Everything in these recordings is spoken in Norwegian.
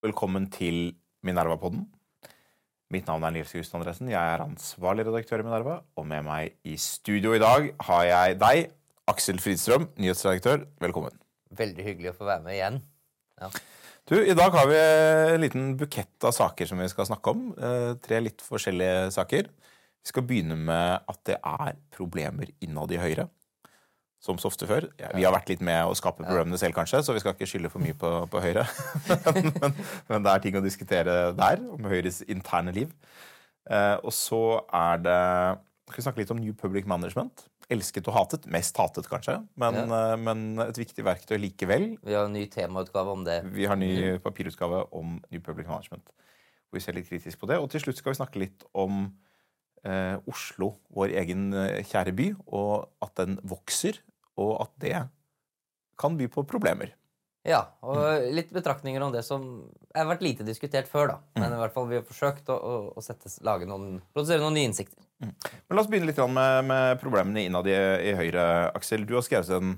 Velkommen til Minerva-podden. Mitt navn er Nils August Andresen. Jeg er ansvarlig redaktør i Minerva. Og med meg i studio i dag har jeg deg, Aksel Fridstrøm, nyhetsredaktør. Velkommen. Veldig hyggelig å få være med igjen. Ja. Du, I dag har vi en liten bukett av saker som vi skal snakke om. Eh, tre litt forskjellige saker. Vi skal begynne med at det er problemer innad i Høyre. Som så ofte før. Ja, vi har vært litt med å skape problemene selv, kanskje, så vi skal ikke skylde for mye på, på Høyre. men, men, det er ting å diskutere der, om Høyres interne liv. Eh, og så er det Skal vi snakke litt om New Public Management. Elsket og hatet. Mest hatet, kanskje, men, Ja. eh, men et viktig verktøy likevel. Vi har en ny temautgave om det. Vi har en ny papirutgave om New Public Management. Hvor vi ser litt kritisk på det. Og til slutt skal vi snakke litt om eh, Oslo, vår egen eh, kjære by, og at den vokser, og at det kan by på problemer. Ja, og litt betraktninger om det som har vært lite diskutert før, da. Men i hvert fall vi har forsøkt å, å, sette, lage noen, produsere noen nye innsikter. Men la oss begynne litt med, med problemene innad i, i Høyre. Aksel, du har skrevet en,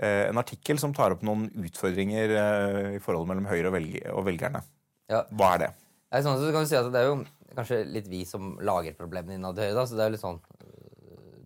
eh, en artikkel som tar opp noen utfordringer eh, i forholdet mellom Høyre og, velg og velgerne. Ja. Hva er det? Ja, sånn, så kan vi si at Det er jo kanskje litt vi som lager problemene innad i Høyre. da, så det er jo litt sånn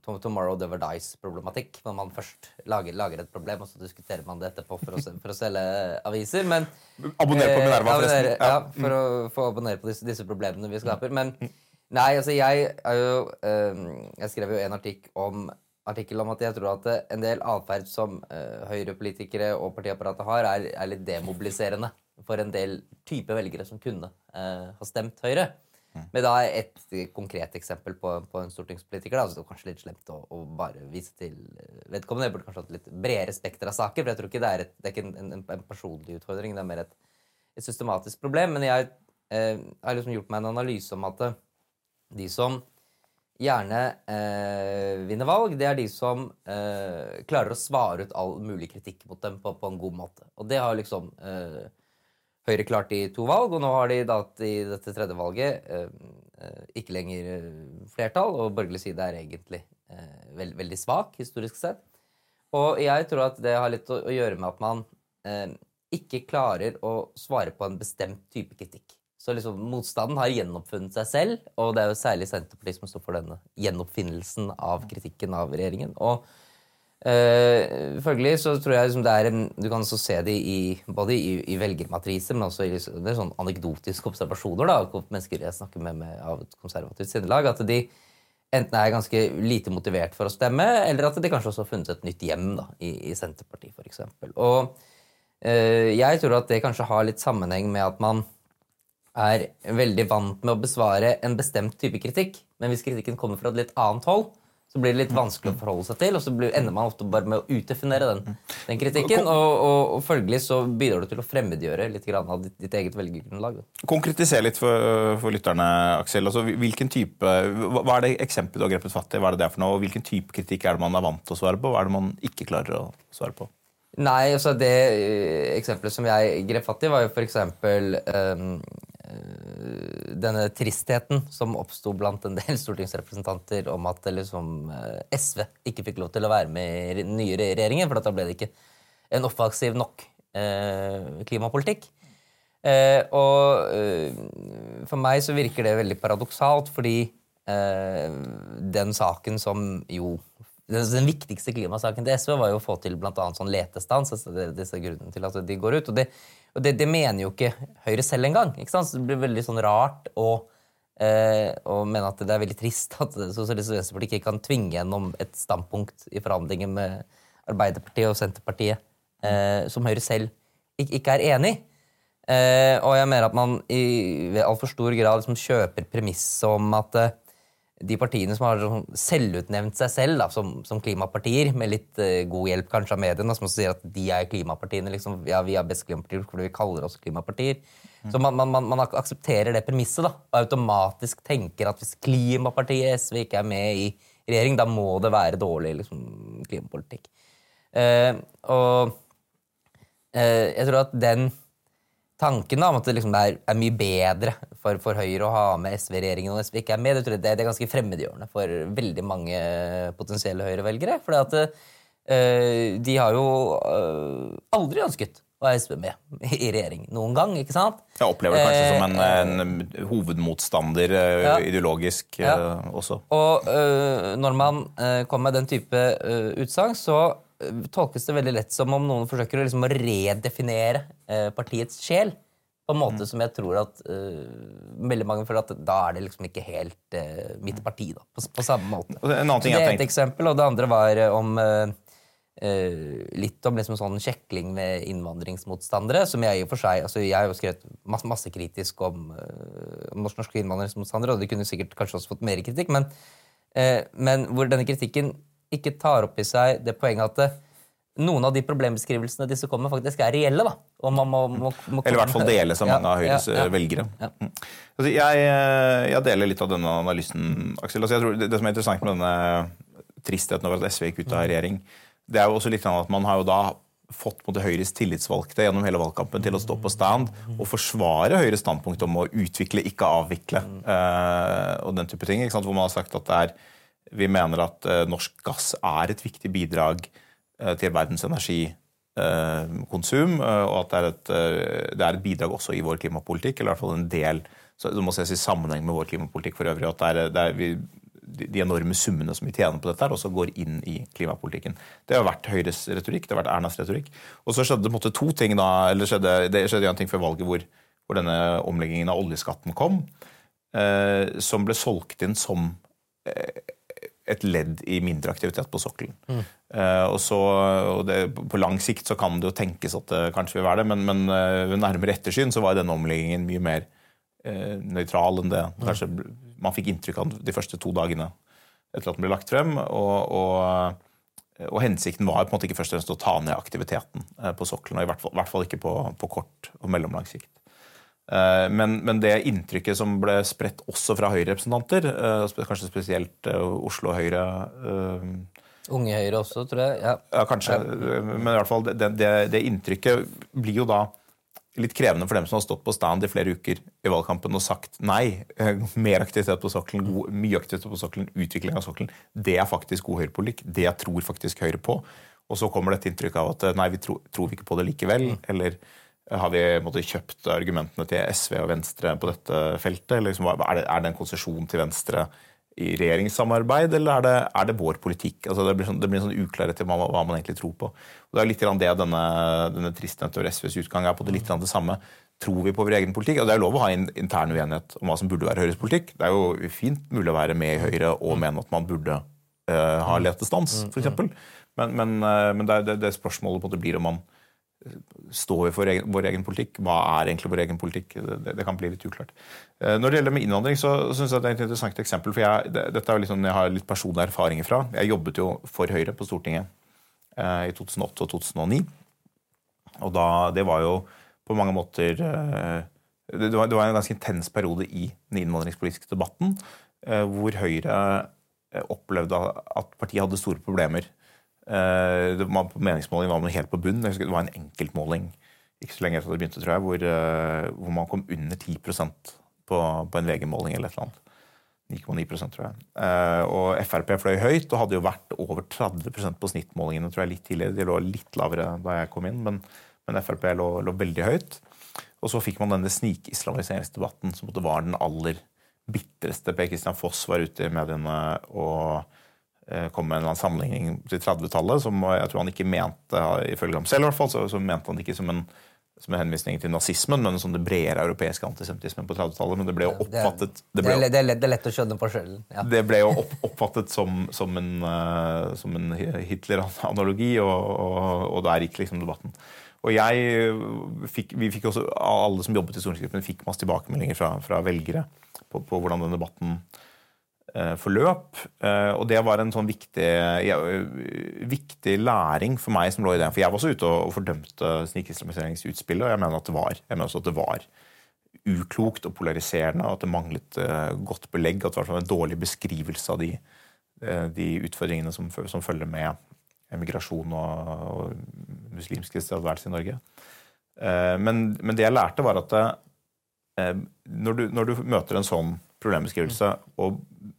Tomorrow Never Dies-problematikk. Når man først lager, lager et problem, og så diskuterer man det etterpå for å, for å selge aviser. Men Abonner på Eh, Minerva, forresten. Ja. Ja, for å få abonnere på disse, disse problemene vi skaper. Men nei, altså jeg er jo eh, Jeg skrev jo en artikkel om, artikkel om at jeg tror at eh, en del atferd som uh, Høyre-politikere og partiapparatet har, er, er litt demobiliserende for en del type velgere som kunne eh, ha stemt Høyre. Men da et konkret eksempel på, på en stortingspolitiker. Da, så det er kanskje litt slemt å, å bare vise til eh, vedkommende. Jeg burde kanskje hatt litt bredere spekter av saker. For jeg tror ikke det er, et, det er ikke en, en, en personlig utfordring. Det er mer et, et systematisk problem. Men jeg eh, har liksom gjort meg en analyse om at eh, de som gjerne eh, vinner valg, det er de som eh, klarer å svare ut all mulig kritikk mot dem på, på en god måte. Og det har liksom eh, Høyre klart i to valg, og nå har de da i dette tredje valget eh, eh, ikke lenger eh, flertall, og borgerlig side er egentlig veld, veldig svak, historisk sett. Og jeg tror at det har litt å, gjøre med at man ikke klarer å svare på en bestemt type kritikk. Så liksom motstanden har gjenoppfunnet seg selv, og det er jo særlig Senterpartiet som står for denne gjenoppfinnelsen av kritikken av regjeringen. Og Uh, følgelig så tror jeg liksom det er en Du kan også se det i, både i, i velgermatriser, men også i liksom, det sånn anekdotiske observasjoner da, av mennesker jeg snakker med, med av et konservativt sinnelag, at de enten er ganske lite motivert for å stemme, eller at de kanskje også har funnet et nytt hjem da, i, i Senterpartiet, f.eks. Og uh, jeg tror at det kanskje har litt sammenheng med at man er veldig vant med å besvare en bestemt type kritikk, men hvis kritikken kommer fra et litt annet hold, så blir det litt vanskelig å forholde seg til, og så blir, ender man ofte bare med å utdefinere den, den kritikken. Og, og, og følgelig så bidrar det til å fremmedgjøre litt grann av ditt, ditt eget velgergrunnlag. Konkretiser litt for, for lytterne, Aksel. Altså, hvilken type, hva er det eksempelet du har grepet fatt i? Hva er det det er for noe? Og hvilken type kritikk er det man er vant til å svare på? Hva er det man ikke klarer å svare på? Nei, altså det eh, eksempelet som jeg grep fatt i, var jo for eksempel ehm, eh, denne tristheten som oppsto blant en del stortingsrepresentanter om at liksom, eh, SV ikke fikk lov til å være med i den nye regjeringen, for da ble det ikke en offensiv nok eh, klimapolitikk. Eh, og eh, for meg så virker det veldig paradoksalt, fordi eh, den saken som jo den, viktigste klimasaken til SV var jo å få til annet sånn letestans. Altså disse grunnene til at de går ut. Og det, og det, det mener jo ikke Høyre selv engang. Ikke sant? Så det blir veldig sånn rart å eh, å mene at det er veldig trist at Sosialistisk Venstreparti ikke kan tvinge gjennom et standpunkt i forhandlinger med Arbeiderpartiet og Senterpartiet eh, som Høyre selv ikke, ikke er enig i. Eh, og jeg mener at man i altfor stor grad liksom kjøper premisset om at eh, de partiene som har sånn selvutnevnt seg selv da, som, som klimapartier, med litt uh, god hjelp kanskje av mediene, som sier at de er klimapartiene. Liksom, ja, vi er best klimapartier fordi vi kaller oss klimapartier. Så man, man, man, man aksepterer det premisset da, og automatisk tenker at hvis klimapartiet SV ikke er med i regjering, da må det være dårlig liksom, klimapolitikk. Uh, og uh, jeg tror at den tanken da, om at det liksom er, er mye bedre for, for Høyre å ha med SV i regjeringen og SV ikke er med, det tror jeg det, det er ganske fremmedgjørende for veldig mange potensielle Høyre-velgere. For uh, de har jo uh, aldri ønsket å ha SV med i regjering noen gang. ikke sant? Jeg opplever det kanskje som en, en hovedmotstander eh, Ja. ideologisk Ja. eh, også. Og uh, når man kommer med den type uh, utsagn, så tolkes det veldig lett som om noen forsøker å liksom redefinere øh, partiets sjel. På en Mm. måte som jeg tror at uh, veldig mange føler at da er det liksom ikke helt uh, mitt parti. da, På, på samme måte. Det er et eksempel, og det andre var om uh, litt om liksom sånn kjekling med innvandringsmotstandere. som Jeg i og for seg, altså jeg har jo skrevet masse, masse kritisk om, om norsk- norske innvandringsmotstandere, og de kunne sikkert kanskje også fått mer kritikk, men, men hvor denne kritikken ikke tar opp i seg det poenget at noen av de problembeskrivelsene disse kommer faktisk er reelle. da. Må, må, må Eller i hvert fall deles av Ja, mange av Høyres ja, ja. eh, velgere. Ja. Mm. Altså, jeg, eh, jeg deler litt av denne analysen, Aksel. Altså, det, det som er interessant med denne tristheten over at SV gikk ut av regjering, det er jo også litt at man har jo da fått måte Høyres tillitsvalgte gjennom hele valgkampen til å stå på stand og forsvare Høyres standpunkt om å utvikle, ikke avvikle. eh, og den type ting? Hvor man har sagt at det er, vi mener at eh, norsk gass er et viktig bidrag eh, til verdens energikonsum, og at det er, et, eh, det er et bidrag også i vår klimapolitikk, eller i hvert fall en del Det må ses i sammenheng med vår klimapolitikk for øvrig. at det er, det er vi, de enorme summene som vi tjener på dette, her, også går inn i klimapolitikken. Det har vært Høyres retorikk, det har vært Ernas retorikk. Og så skjedde det på en måte to ting da, eller skjedde, det skjedde en ting før valget hvor, hvor denne omleggingen av oljeskatten kom, eh, som ble solgt inn som eh, et ledd i mindre aktivitet på sokkelen. Eh, og så, og det, På lang sikt så kan det jo tenkes at det kanskje vil være det, men, men uh, ved nærmere ettersyn så var denne omleggingen mye mer uh, nøytral enn det kanskje bl- man fikk inntrykk av de første to dagene etter at den ble lagt frem. Og, og, og hensikten var på en måte ikke først og fremst å ta ned aktiviteten på sokkelen, og i hvert fall, i hvert fall ikke på, på kort og mellomlang sikt. Eh, Men, men det inntrykket som ble spredt også fra Høyre-representanter, eh, kanskje spesielt eh, Oslo Høyre Unge Høyre også, tror jeg. Ja. ja, kanskje. Men i hvert fall det, det, det inntrykket blir jo da litt krevende for dem som har stått på stand i flere uker i valgkampen og sagt nei. Mer aktivitet på sokkelen, god, mye aktivitet på sokkelen, utvikling av sokkelen. Det er faktisk god høyrepolitikk. Det tror faktisk Høyre på. Og så kommer dette inntrykket av at nei, vi tro, tror vi ikke på det likevel. Eller eh, har vi måtte, kjøpt argumentene til SV og Venstre på dette feltet? Eller liksom, er, det, er det en konsesjon til Venstre i regjeringssamarbeid, eller er det, er det vår politikk? Altså det, blir sånn, det blir sånn uklarhet til hva, hva man egentlig tror på. Og Det er litt grann det denne, denne tristen over SVs utgang er på det litt grann det samme. Tror vi på vår egen politikk? Og Det er jo lov å ha en intern uenighet om hva som burde være Høyres politikk. Det er jo fint mulig å være med i Høyre og mene at man burde uh, ha letestans, f.eks. Men, men, uh, men det, det, det spørsmålet på en måte blir om man står vi for egen, vår egen politikk? Hva er egentlig vår egen politikk? Det, det, kan bli litt uklart. Eh, Når det gjelder med innvandring, så synes jeg det er et interessant eksempel. for jeg, det, dette er jo liksom, jeg har litt personlige erfaringer fra. Jeg jobbet jo for Høyre på Stortinget eh, i 2008 og 2009. Og da, det var jo på mange måter eh, det, det, var, det var en ganske intens periode i den innvandringspolitiske debatten, eh, hvor Høyre eh, opplevde at partiet hadde store problemer. Det var, på meningsmåling var man helt på bunn. Det var en enkeltmåling ikke så lenge etter at det begynte, tror jeg, hvor, eh, hvor man kom under 10 på, på en VG-måling eller et eller annet. 9,9 tror jeg. Eh, og Frp fløy høyt og hadde jo vært over 30 på snittmålingene tror jeg, litt tidligere. De lå litt lavere da jeg kom inn, men, men Frp lå, lå veldig høyt. Og så fikk man denne snikislamiseringsdebatten som var den aller bitreste. Per Christian Foss var ute i mediene og kom med en eller annen sammenligning til 30-tallet som jeg tror han ikke mente, ifølge ham selv i hvert fall, så, så mente han ikke som en, som en henvisning til nazismen, men en sånn det bredere europeiske antisemittismen på 30-tallet. Men det ble jo oppfattet Det, ble, det, er lett, det er lett å skjønne forskjellen. Ja. det ble jo opp, oppfattet som, som en, eh, som en Hitler-analogi, og, og, og der gikk liksom debatten. Og jeg fikk, vi fikk også, Alle som jobbet i stortingsgruppen, fikk masse tilbakemeldinger fra, fra velgere på, på hvordan den debatten eh, forløp. Eh, og det var en sånn viktig, viktig læring for meg som lå i det. For jeg var også ute og, og fordømte snikislamiseringsutspillet, og jeg mener at det var, jeg mener også at det var uklokt og polariserende, og at det manglet eh, godt belegg. At det var en dårlig beskrivelse av de, eh, de utfordringene som, som følger med emigrasjon og, og muslimsk tilstedeværelse i Norge. Eh, men, men det jeg lærte, var at eh, når, du, når du møter en sånn problembeskrivelse og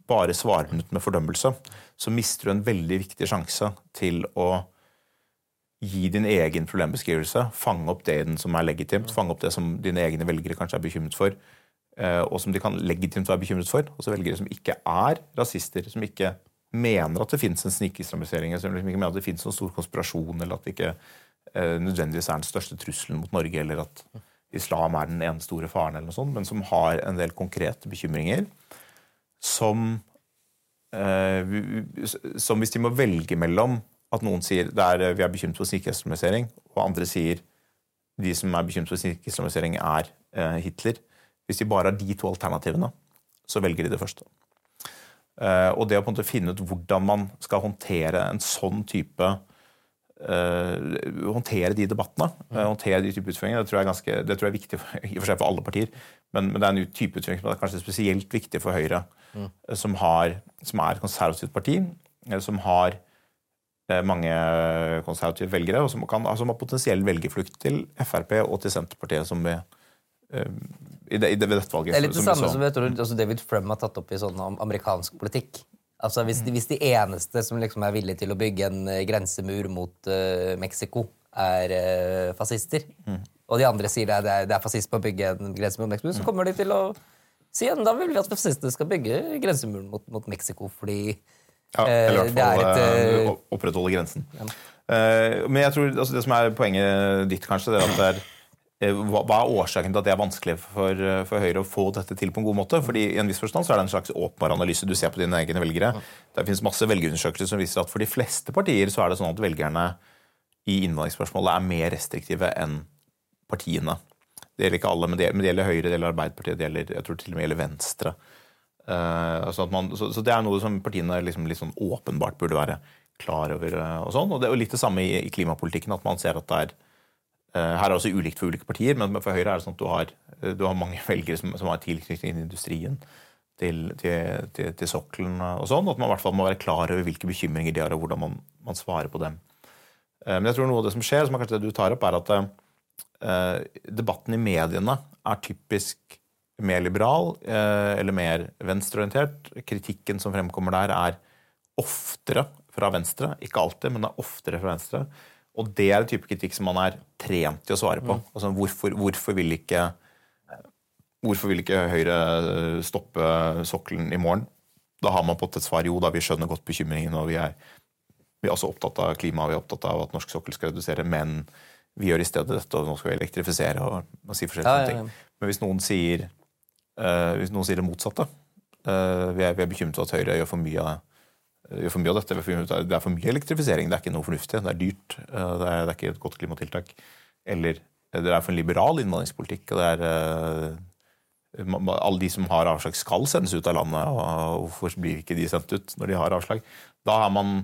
bare svarer den ut med fordømmelse, så mister du en veldig viktig sjanse til å gi din egen problembeskrivelse, fange opp det som er legitimt, fange opp det som dine egne velgere kanskje er bekymret for, eh, og som de kan legitimt være bekymret for. Også velgere som ikke er rasister, som ikke mener at det fins en snikislamisering, som ikke mener at det fins noen stor konspirasjon, eller at det ikke eh, nødvendigvis er den største trusselen mot Norge, eller at islam er den ene store faren, eller noe sånt, men som har en del konkrete bekymringer som, eh, som hvis de må velge mellom at noen sier er, vi er bekymret for snikislamisering, og andre sier de som er bekymret for snikislamisering, er eh, Hitler. Hvis de bare har de to alternativene, så velger de det første. Eh, og det å på en måte finne ut hvordan man skal håndtere en sånn type uh, Håndtere de debattene, uh, håndtere de type utfordringer, det tror jeg er, ganske, det tror jeg er viktig for, i og for seg for alle partier. Men, men, det er en type utfordring som er kanskje spesielt viktig for Høyre, mm. som, har, som, er et konservativt parti, som har mange konservative velgere, og som, kan, som har potensiell velgerflukt til Frp og til Senterpartiet, som vi i det, i det, dette valget. Det er litt det samme som jeg tror altså David Frum har tatt opp i sånn amerikansk politikk. Altså hvis, de, hvis de eneste som liksom er villige til å bygge en uh, grensemur mot uh, Mexico, er uh, fascister, mm. og de andre sier det er, det er fascisme å bygge en grensemur mot Mexico, så mm. kommer de til å si at da vil vi at fascistene skal bygge grensemuren mot, mot Mexico, fordi ja, Eller i hvert fall opprettholde grensen. Ja. men jeg tror altså, det som er poenget ditt, kanskje, det er at det er Eh, hva er årsaken til at det er vanskelig for, eh, for, Høyre å få dette til på en god måte? Fordi i en viss forstand så er det en slags åpenbar analyse. Du ser på dine egne velgere. Det finnes masse velgerundersøkelser som viser at for de fleste partier så er det sånn at velgerne i innvandringsspørsmålet er mer restriktive enn partiene. Det gjelder ikke alle, men det, gjelder Høyre, det gjelder Arbeiderpartiet, det gjelder, jeg tror til og med gjelder Venstre. Uh, så, man, så, så, det er noe som partiene liksom litt sånn åpenbart burde være klar over. Uh, og sånn, og Det er jo litt det samme i, i klimapolitikken, at man ser at det er Eh, her er det også ulikt for ulike partier, men for Høyre er det sånn at du har, eh, du har mange velgere som, som har tilknytning til industrien, til, til, til, til, sokkelen og sånn. At man i hvert fall må være klar over hvilke bekymringer de har, og hvordan man, man, svarer på dem. Eh, men jeg tror noe av det som skjer, som er kanskje det du tar opp, er at eh, debatten i mediene er typisk mer liberal eh, eller mer venstreorientert. Kritikken som fremkommer der, er oftere fra venstre. Ikke alltid, men det er oftere fra venstre. Og det er en type kritikk som man er trent til å svare på. Mm. Altså, hvorfor, hvorfor, vil ikke, hvorfor, vil ikke, Høyre eh, stoppe sokkelen i morgen? Da har man fått et svar jo da, vi skjønner godt bekymringen, og vi er, vi er også opptatt av klima, vi er opptatt av at norsk sokkel skal redusere, men vi gjør i stedet dette, og nå skal vi elektrifisere og, og si forskjellige ja, ja, ja. ting. Men hvis noen sier, uh, hvis noen sier det motsatte, uh, vi, er, vi er bekymret for at Høyre gjør for mye av det, gjør for mye av dette. Det er for mye elektrifisering. Det er ikke noe fornuftig. Det er dyrt. Eh, det er, det er ikke et godt klimatiltak. Eller eh, det er for en liberal innvandringspolitikk. og det er eh, alle de som har avslag, skal sendes ut av landet. og Hvorfor blir ikke de sendt ut når de har avslag? Da er man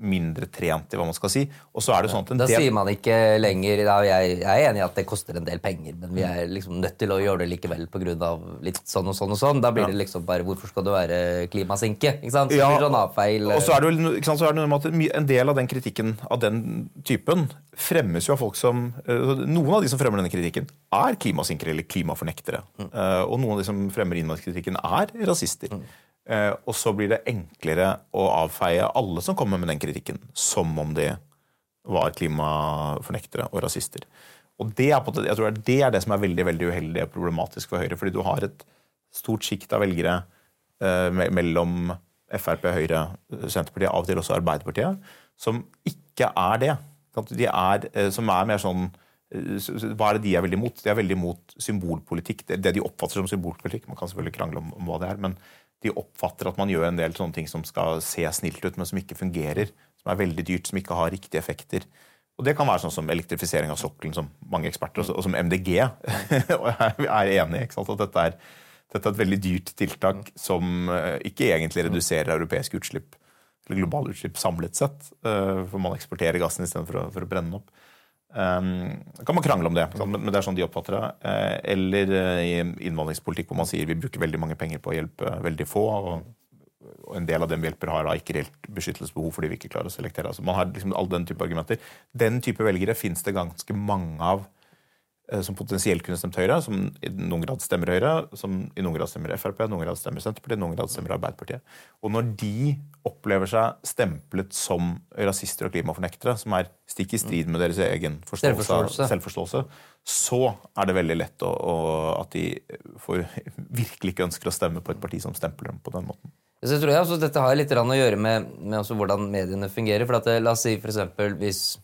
mindre trent i hva man skal si. Og så er det sånn at Da del... sier man ikke lenger da, jeg, jeg, er enig i at det koster en del penger, men vi er liksom nødt til å gjøre det likevel pga. litt sånn og sånn og sånn. Da blir ja. det liksom bare Hvorfor skal du være klimasinke? Ikke sant? Ja, sånn avfeil, og så er det jo ikke sant, så er det noe med at en del av den kritikken av den typen fremmes jo av folk som eh, Noen av de som fremmer denne kritikken, er klimasinkere eller klimafornektere. Mm. Uh, og noen av de som fremmer innvandringskritikken, er rasister. Mm. Eh, og så blir det enklere å avfeie alle som kommer med den kritikken, som om de var klimafornektere og rasister. Og det er, jeg tror det er det som er veldig veldig uheldig og problematisk for Høyre. fordi du har et stort sjikt av velgere eh, mellom Frp, Høyre, Senterpartiet, av og til også Arbeiderpartiet, som ikke er det. De er, eh, som er mer sånn eh, hva er det de er veldig imot? De er veldig imot symbolpolitikk. Det de oppfatter som symbolpolitikk. Man kan selvfølgelig krangle om, om hva det er. men de oppfatter at man gjør en del sånne ting som skal se snilt ut, men som ikke fungerer. Som er veldig dyrt, som ikke har riktige effekter. Og Det kan være sånn som elektrifisering av sokkelen, som mange eksperter, og som MDG er enig i. At dette er, dette er, et veldig dyrt tiltak som eh, ikke egentlig reduserer europeiske utslipp, eller globale utslipp samlet sett. Eh, for man eksporterer gassen istedenfor å, for å brenne den opp. Um, kan man krangle om det, men det er sånn de oppfatter det. Uh, eller uh, i innvandringspolitikk hvor man sier vi bruker veldig mange penger på å hjelpe veldig få. Og, og en del av dem vi hjelper, har da ikke reelt beskyttelsesbehov fordi vi ikke klarer å selektere. Altså, man har liksom all Den type argumenter. Den type velgere fins det ganske mange av eh, som potensielt kunne stemt Høyre, som i noen grad stemmer Høyre, som i noen grad stemmer Frp, noen grad stemmer Senterpartiet, noen grad stemmer Arbeiderpartiet. Og når de opplever seg stemplet som rasister og klimafornektere, som er stikk i strid med deres egen forståelse, Selvforståelse. så er det veldig lett å, å, at de får, virkelig ikke ønsker å stemme på et parti som stempler dem på den måten. Så jeg tror jeg altså, Dette har litt å gjøre med, med hvordan mediene fungerer. For at La oss si for eksempel hvis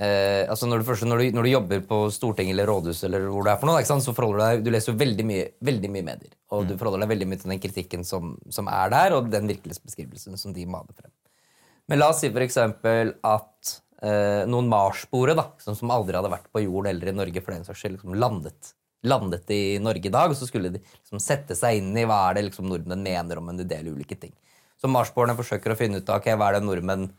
eh, altså når, du, først, når, du, når du jobber på Stortinget eller rådhuset, eller hvor det er for noe, sant, så forholder du deg Du leser jo veldig mye, veldig mye medier. Og du forholder deg veldig mye til den kritikken som, som er der, og den virkelighetsbeskrivelsen som de maler frem. Men la oss si eksempel at eh, noen Mars-spore, som, som aldri hadde vært på jorden eller i Norge for den saks skyld, liksom landet, landet i Norge i dag, og så skulle de liksom sette seg inn i hva er det liksom nordmenn mener om en del ulike ting. Så Mars-sporene forsøker å finne ut av okay, hva er det nordmenn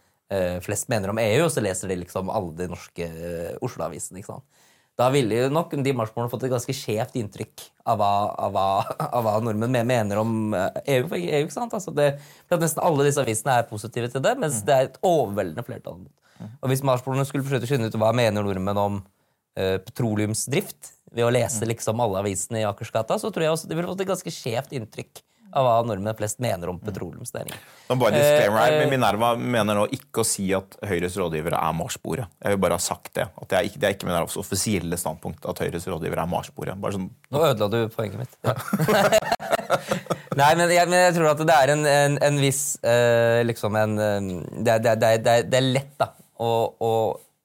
flest mener om EU, og så leser de liksom alle de norske eh, Oslo-avisene. ikke sant? Da ville jo nok de Mars-sporene fått et ganske skjevt inntrykk av hva, av hva, av hva nordmenn mener om eh, EU. for EU ikke sant? Altså det, for Nesten alle disse avisene er positive til det, mens det er et overveldende flertall. Og Hvis Mars-sporene skulle forsøke å finne ut hva mener nordmenn om uh, petroleumsdrift ved å lese liksom alle avisene i Akersgata, så tror jeg også de ville fått et ganske skjevt inntrykk av hva nordmenn flest mener om petroleumsnæringen. Nå bare disclaimer her, Eh, eh, men Minerva mener nå ikke å si at Høyres rådgivere er Mars-sporet. Jeg vil bare ha sagt det. At det er ikke, det er ikke Minervas offisielle standpunkt at Høyres rådgivere er Mars-sporet. Bare sånn, Nå ødela du poenget mitt. Ja. Nei, men jeg, men jeg tror at det er en, en, en viss uh, Liksom en eh, det, er- det, er- det, er- det, er- det er lett da å, å,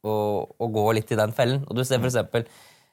å, å gå litt i den fellen. Og du ser for eksempel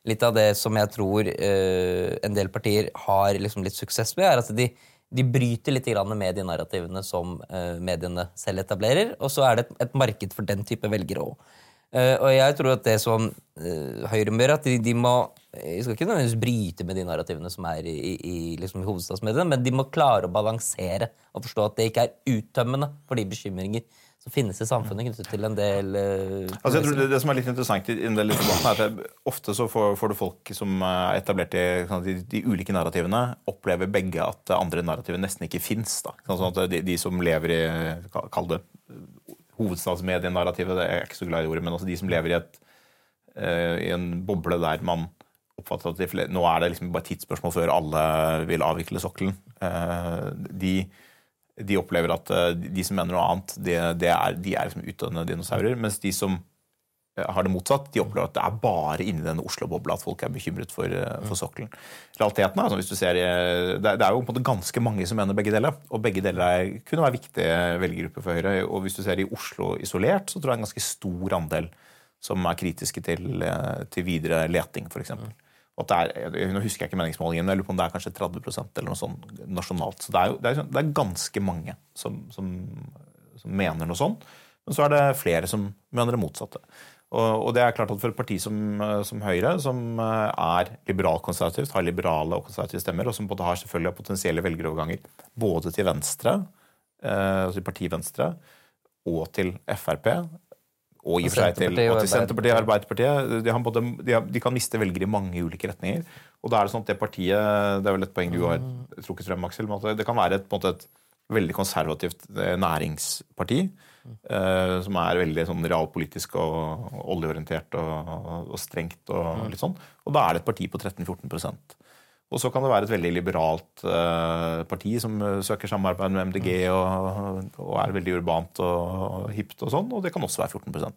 litt av det som jeg tror uh, en del partier har liksom litt suksess med, er at de, de bryter litt med de narrativene som eh, mediene selv etablerer, og så er det et, marked for den type velgere òg. Eh, og jeg tror at det som uh, Høyre må gjøre, at de, må De skal ikke nødvendigvis bryte med de narrativene som er i, i, liksom i hovedstadsmediene, men de må klare å balansere og forstå at det ikke er uttømmende for de bekymringer som finnes i samfunnet knyttet til en del uh, Altså jeg tror det, det som er litt interessant i en del debatten, er at det, ofte så får, får du folk som er etablert i sånn de, de ulike narrativene, opplever begge at det andre narrativet nesten ikke fins. Sånn de, de som lever i Kall det hovedstadsmedienarrativet, det er jeg ikke så glad i ordet, men altså de som lever i, et, uh, i en boble der man oppfatter at de nå er det liksom bare tidsspørsmål før alle vil avvikle sokkelen. Uh, de de opplever at eh, de som mener noe annet, det, det er, de er liksom utdødende dinosaurer. Mens de som eh, har det motsatt, de opplever at det er bare inni denne Oslo-bobla at folk er bekymret for, eh, for sokkelen. Realiteten er, altså, hvis du ser, det er jo på en måte ganske mange som mener begge deler. Og begge deler er, kunne være viktige velgergrupper for Høyre. Og hvis du ser i Oslo isolert, så tror jeg en ganske stor andel som er kritiske til, til videre leting, f.eks. Er, Nå husker jeg ikke meningsmålingen, men jeg lurer på om det er kanskje 30% eller noe sånt nasjonalt. Så det er, jo, det er, sånn- det er ganske mange som, som, som mener noe sånt. Men så er det flere som mener det motsatte. Og, og det er klart at For et parti som, som Høyre, som eh, er liberalkonservativt, har liberale og konservative stemmer, og som både har selvfølgelig potensielle velgeroverganger både til Venstre, eh, altså partiet Venstre, og til Frp, og i og for seg til, og til Senterpartiet og Arbeiderpartiet. De, har både, de, de kan miste velgere i mange ulike retninger. Og da er det sånn at det partiet Det er vel et poeng du har trukket frem, Aksel. Det kan være et, på en måte et veldig konservativt eh, næringsparti. eh, som er veldig sånn realpolitisk og og oljeorientert og, og strengt. Og litt sånn. Og da er det et parti på 13-14 og så kan det være et veldig liberalt uh, parti som eh, søker samarbeid med MDG og, og er veldig urbant og, og hipt og sånn, og det kan også være 14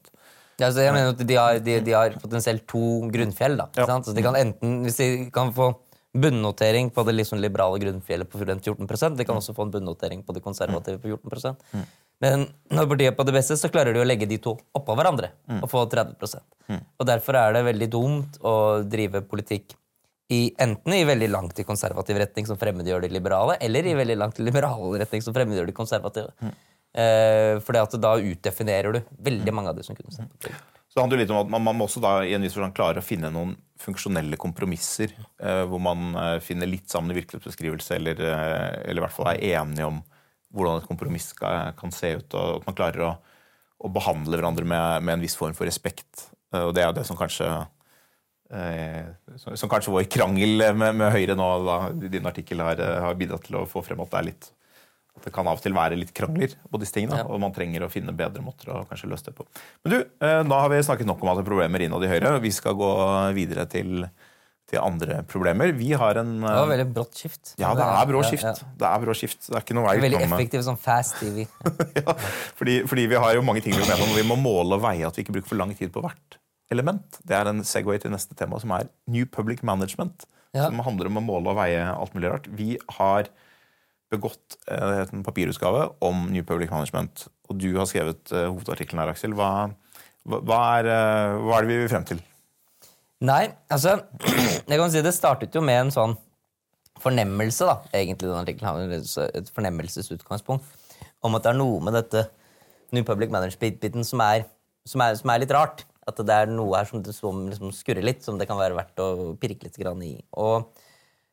Ja, så jeg mener at de har, de, de har potensielt to grunnfjell. da, Ja. sant? Så de kan enten, Hvis de kan få bunnotering på det liksom liberale grunnfjellet på 14% de kan også få en bunnotering på det konservative på 14 mm. Men når partiet er på det beste, så klarer de å legge de to oppå hverandre og få 30% Og Derfor er det veldig dumt å drive politikk i, enten i veldig langt i konservativ retning, som fremmedgjør de liberale, eller i veldig langt i liberal retning, som fremmedgjør de konservative. Eh, fordi at da utdefinerer du veldig mange av de som kunne stemt på Trygve. Så det handler litt om at man, man må også da i en viss forstand klare å finne noen funksjonelle kompromisser, eh, hvor man eh, finner litt sammen i virkelighetsbeskrivelse, eller, eh, eller i hvert fall er enige om hvordan et kompromiss skal, kan se ut, og at man klarer å, å behandle hverandre med, med en viss form for respekt. Eh, og det er jo det som kanskje eh, som, som kanskje vår krangel med, med Høyre nå, da din artikkel har, eh, har bidratt til å få frem at det er litt at det kan av og til være litt krangler på disse tingene, og man trenger å finne bedre måter å kanskje løse det på. Men du, eh, nå har vi snakket nok om at det er problemer innad i Høyre. Vi skal gå videre til, til andre problemer. Vi har en Det var veldig brått skift. Ja, det er brå skift. ja. Det er brå skift. Det er ikke noe vei Veldig effektiv sånn fast TV. ja, fordi, fordi vi har jo mange ting vi mener om, vi må måle og veie at vi ikke bruker for lang tid på hvert element. Det er en Segway til neste tema, som er New Public Management. Ja. Som handler om å måle og veie alt mulig rart. Vi har begått eh, en papirutgave om New Public Management, og du har skrevet eh, hovedartikkelen her, Aksel. Hva, hva, er, eh, hva er det vi vil frem til? Nei, altså Jeg kan si det startet jo med en sånn fornemmelse, da, egentlig, den artikkelen har et fornemmelsesutgangspunkt, om at det er noe med dette New Public Management-biten som, som, som er litt rart. At det er noe her som, som liksom skurrer litt, som det kan være verdt å pirke litt grann i. Og,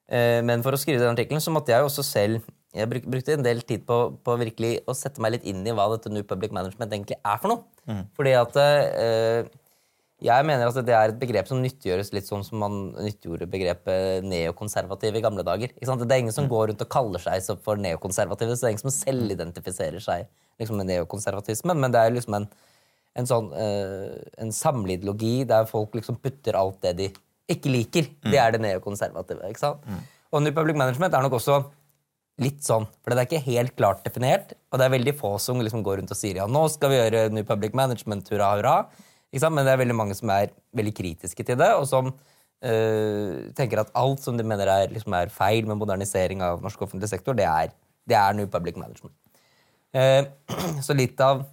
eh, men for å skrive den artikkelen så måtte jeg jo også selv jeg bruk, brukte en del tid på, på virkelig å sette meg litt inn i hva dette New Public Management egentlig er for noe. Fordi at eh, jeg mener at det er et begrep som nyttiggjøres litt sånn som man nyttiggjorde begrepet neokonservativ i gamle dager. Ikke sant? Det er ingen som går rundt og kaller seg så for neokonservative, så det er ingen som selvidentifiserer seg liksom med neokonservatismen, men det er liksom en, en sånn eh, en samleideologi der folk liksom putter alt det de ikke liker. Det er det neokonservative. ikke sant? Og New Public Management er nok også litt sånn, for det er ikke helt klart definert, og det er veldig få som liksom går rundt og sier ja, nå skal vi gjøre New Public Management, hurra, hurra. Ikke sant? Men det er veldig mange som er veldig kritiske til det, og som øh, tenker at alt som de mener er, liksom er feil med modernisering av norsk offentlig sektor, det er, det er New Public Management. Uh, så litt av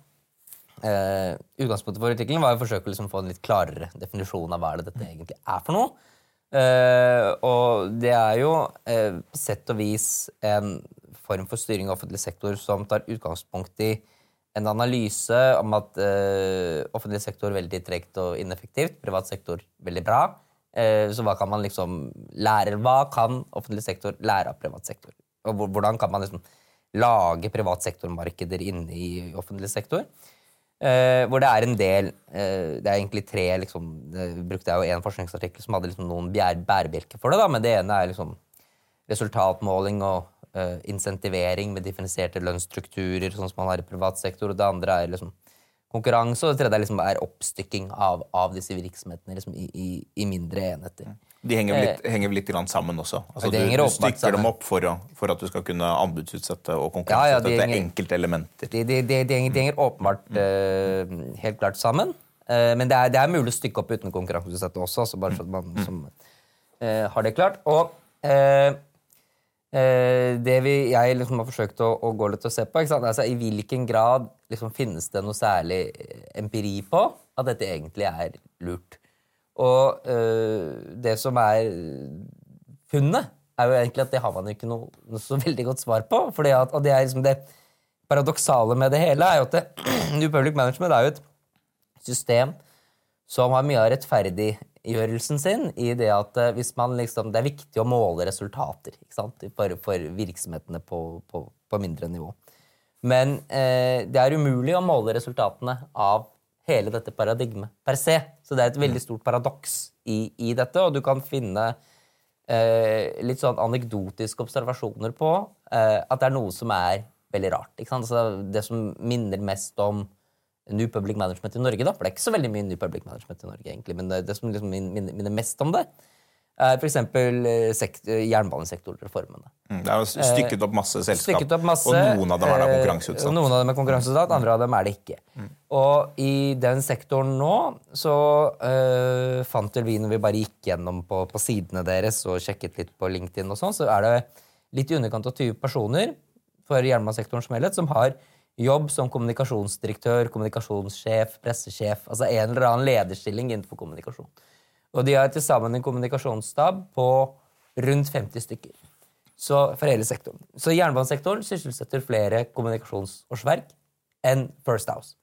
eh, utgangspunktet for artikkelen var å forsøke å liksom få en litt klarere definisjon av hva det dette egentlig er for noe. Eh, og det er jo på sett og vis en form for styring av offentlig sektor som tar utgangspunkt i en analyse om at offentlig sektor er veldig tregt og ineffektivt, privat sektor veldig bra. Så hva kan man liksom lære? Hva kan offentlig sektor lære av privat sektor? Og hvordan kan man liksom lage privat sektor-markeder inne i offentlig sektor? Eh, hvor det er en del uh, Det er egentlig tre liksom, brukte jeg jo en forskningsartikkel som hadde liksom noen bærebjelker for det. da, Men det ene er liksom resultatmåling og uh, insentivering med differensierte lønnsstrukturer, sånn som man har i privat sektor. Og det andre er liksom konkurranse, og det tredje er, liksom, er oppstykking av, av disse virksomhetene liksom, i, i, i mindre enheter. De henger vel litt, henger litt grann sammen også. Altså, du, du stykker dem opp for, å, for at du skal kunne anbudsutsette og Ja, ja, konkurranseutsette henger- enkelte elementer. De, de, de, de, henger, åpenbart eh, helt klart sammen. Uh, men det er, det er mulig å stykke opp uten konkurranseutsette også, altså bare for at man som, uh, har det klart. Og eh, eh, det vi, jeg liksom har forsøkt å, å gå litt og se på? Altså, i hvilken grad liksom, finnes det noe særlig eh, empiri på at dette egentlig er lurt. Og eh, det som er funnet, er jo egentlig at det har man ikke noe, noe så veldig godt svar på. Fordi at, og det er liksom det paradoksale med det hele er jo at New Public Management er jo et system som har mye av rettferdiggjørelsen sin i det at eh, hvis man liksom, det er viktig å måle resultater ikke sant? For, for virksomhetene på, på, på mindre nivå. Men eh, det er umulig å måle resultatene av hele dette paradigmet per se. Så det er et veldig stort paradoks i, i dette, og du kan finne eh, litt sånn anekdotiske observasjoner på eh, at det er noe som er veldig rart. Ikke sant? Altså, det som minner mest om New Public Management i Norge, da, for det er ikke så veldig mye New Public Management i Norge, egentlig, men det, det som liksom minner, minner mest om det, er f.eks. jernbanesektorreformene. Mm, Det er jo stykket opp masse selskap, opp masse, og noen av dem er da eh, konkurranseutsatt. Noen av dem er konkurranseutsatt, andre av dem er det ikke. Og i den sektoren nå så uh, fant vel vi, når vi bare gikk gjennom på, på sidene deres og sjekket litt på LinkedIn, og sånn, så er det litt i underkant av 20 personer for jernbanesektoren som helhet som har jobb som kommunikasjonsdirektør, kommunikasjonssjef, pressesjef, altså en eller annen lederstilling innenfor kommunikasjon. Og de har til sammen en kommunikasjonsstab på rundt 50 stykker. Så for hele sektoren. Så jernbanesektoren sysselsetter flere kommunikasjonsårsverk enn First House.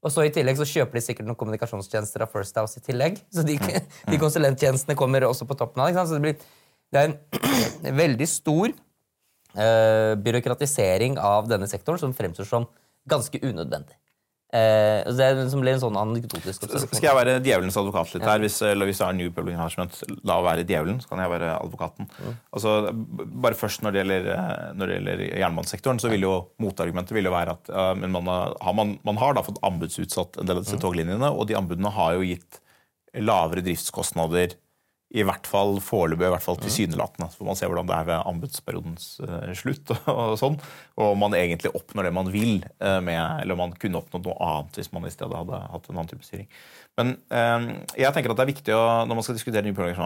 Og så i tillegg så kjøper de sikkert noen kommunikasjonstjenester av First House i tillegg. Så de, de konsulenttjenestene kommer også på toppen av det. Så det, blir, det er en veldig stor uh, byråkratisering av denne sektoren som fremstår som ganske unødvendig. Eh, det er som blir en sånn anekdotisk observasjon. Skal jeg være djevelens advokat litt her? Hvis, eller hvis det er New Public Management, la være djevelen, så kan jeg være advokaten. Altså, bare først Når det gjelder, eh, når det gjelder jernbanesektoren, så vil jo motargumentet vil jo være at uh, man, har, har man, man har da fått anbudsutsatt en del av disse toglinjene, og de anbudene har jo gitt lavere driftskostnader i hvert fall foreløpig, i hvert fall tilsynelatende. Så får man se hvordan det er ved anbudsperiodens eh, slutt. og, sånn, og om man egentlig oppnår det man vil, eh, med, eller om man kunne oppnådd noe annet hvis man i stedet hadde hatt en annen type styring. Men eh, jeg tenker at det er viktig å, når man skal diskutere New Public,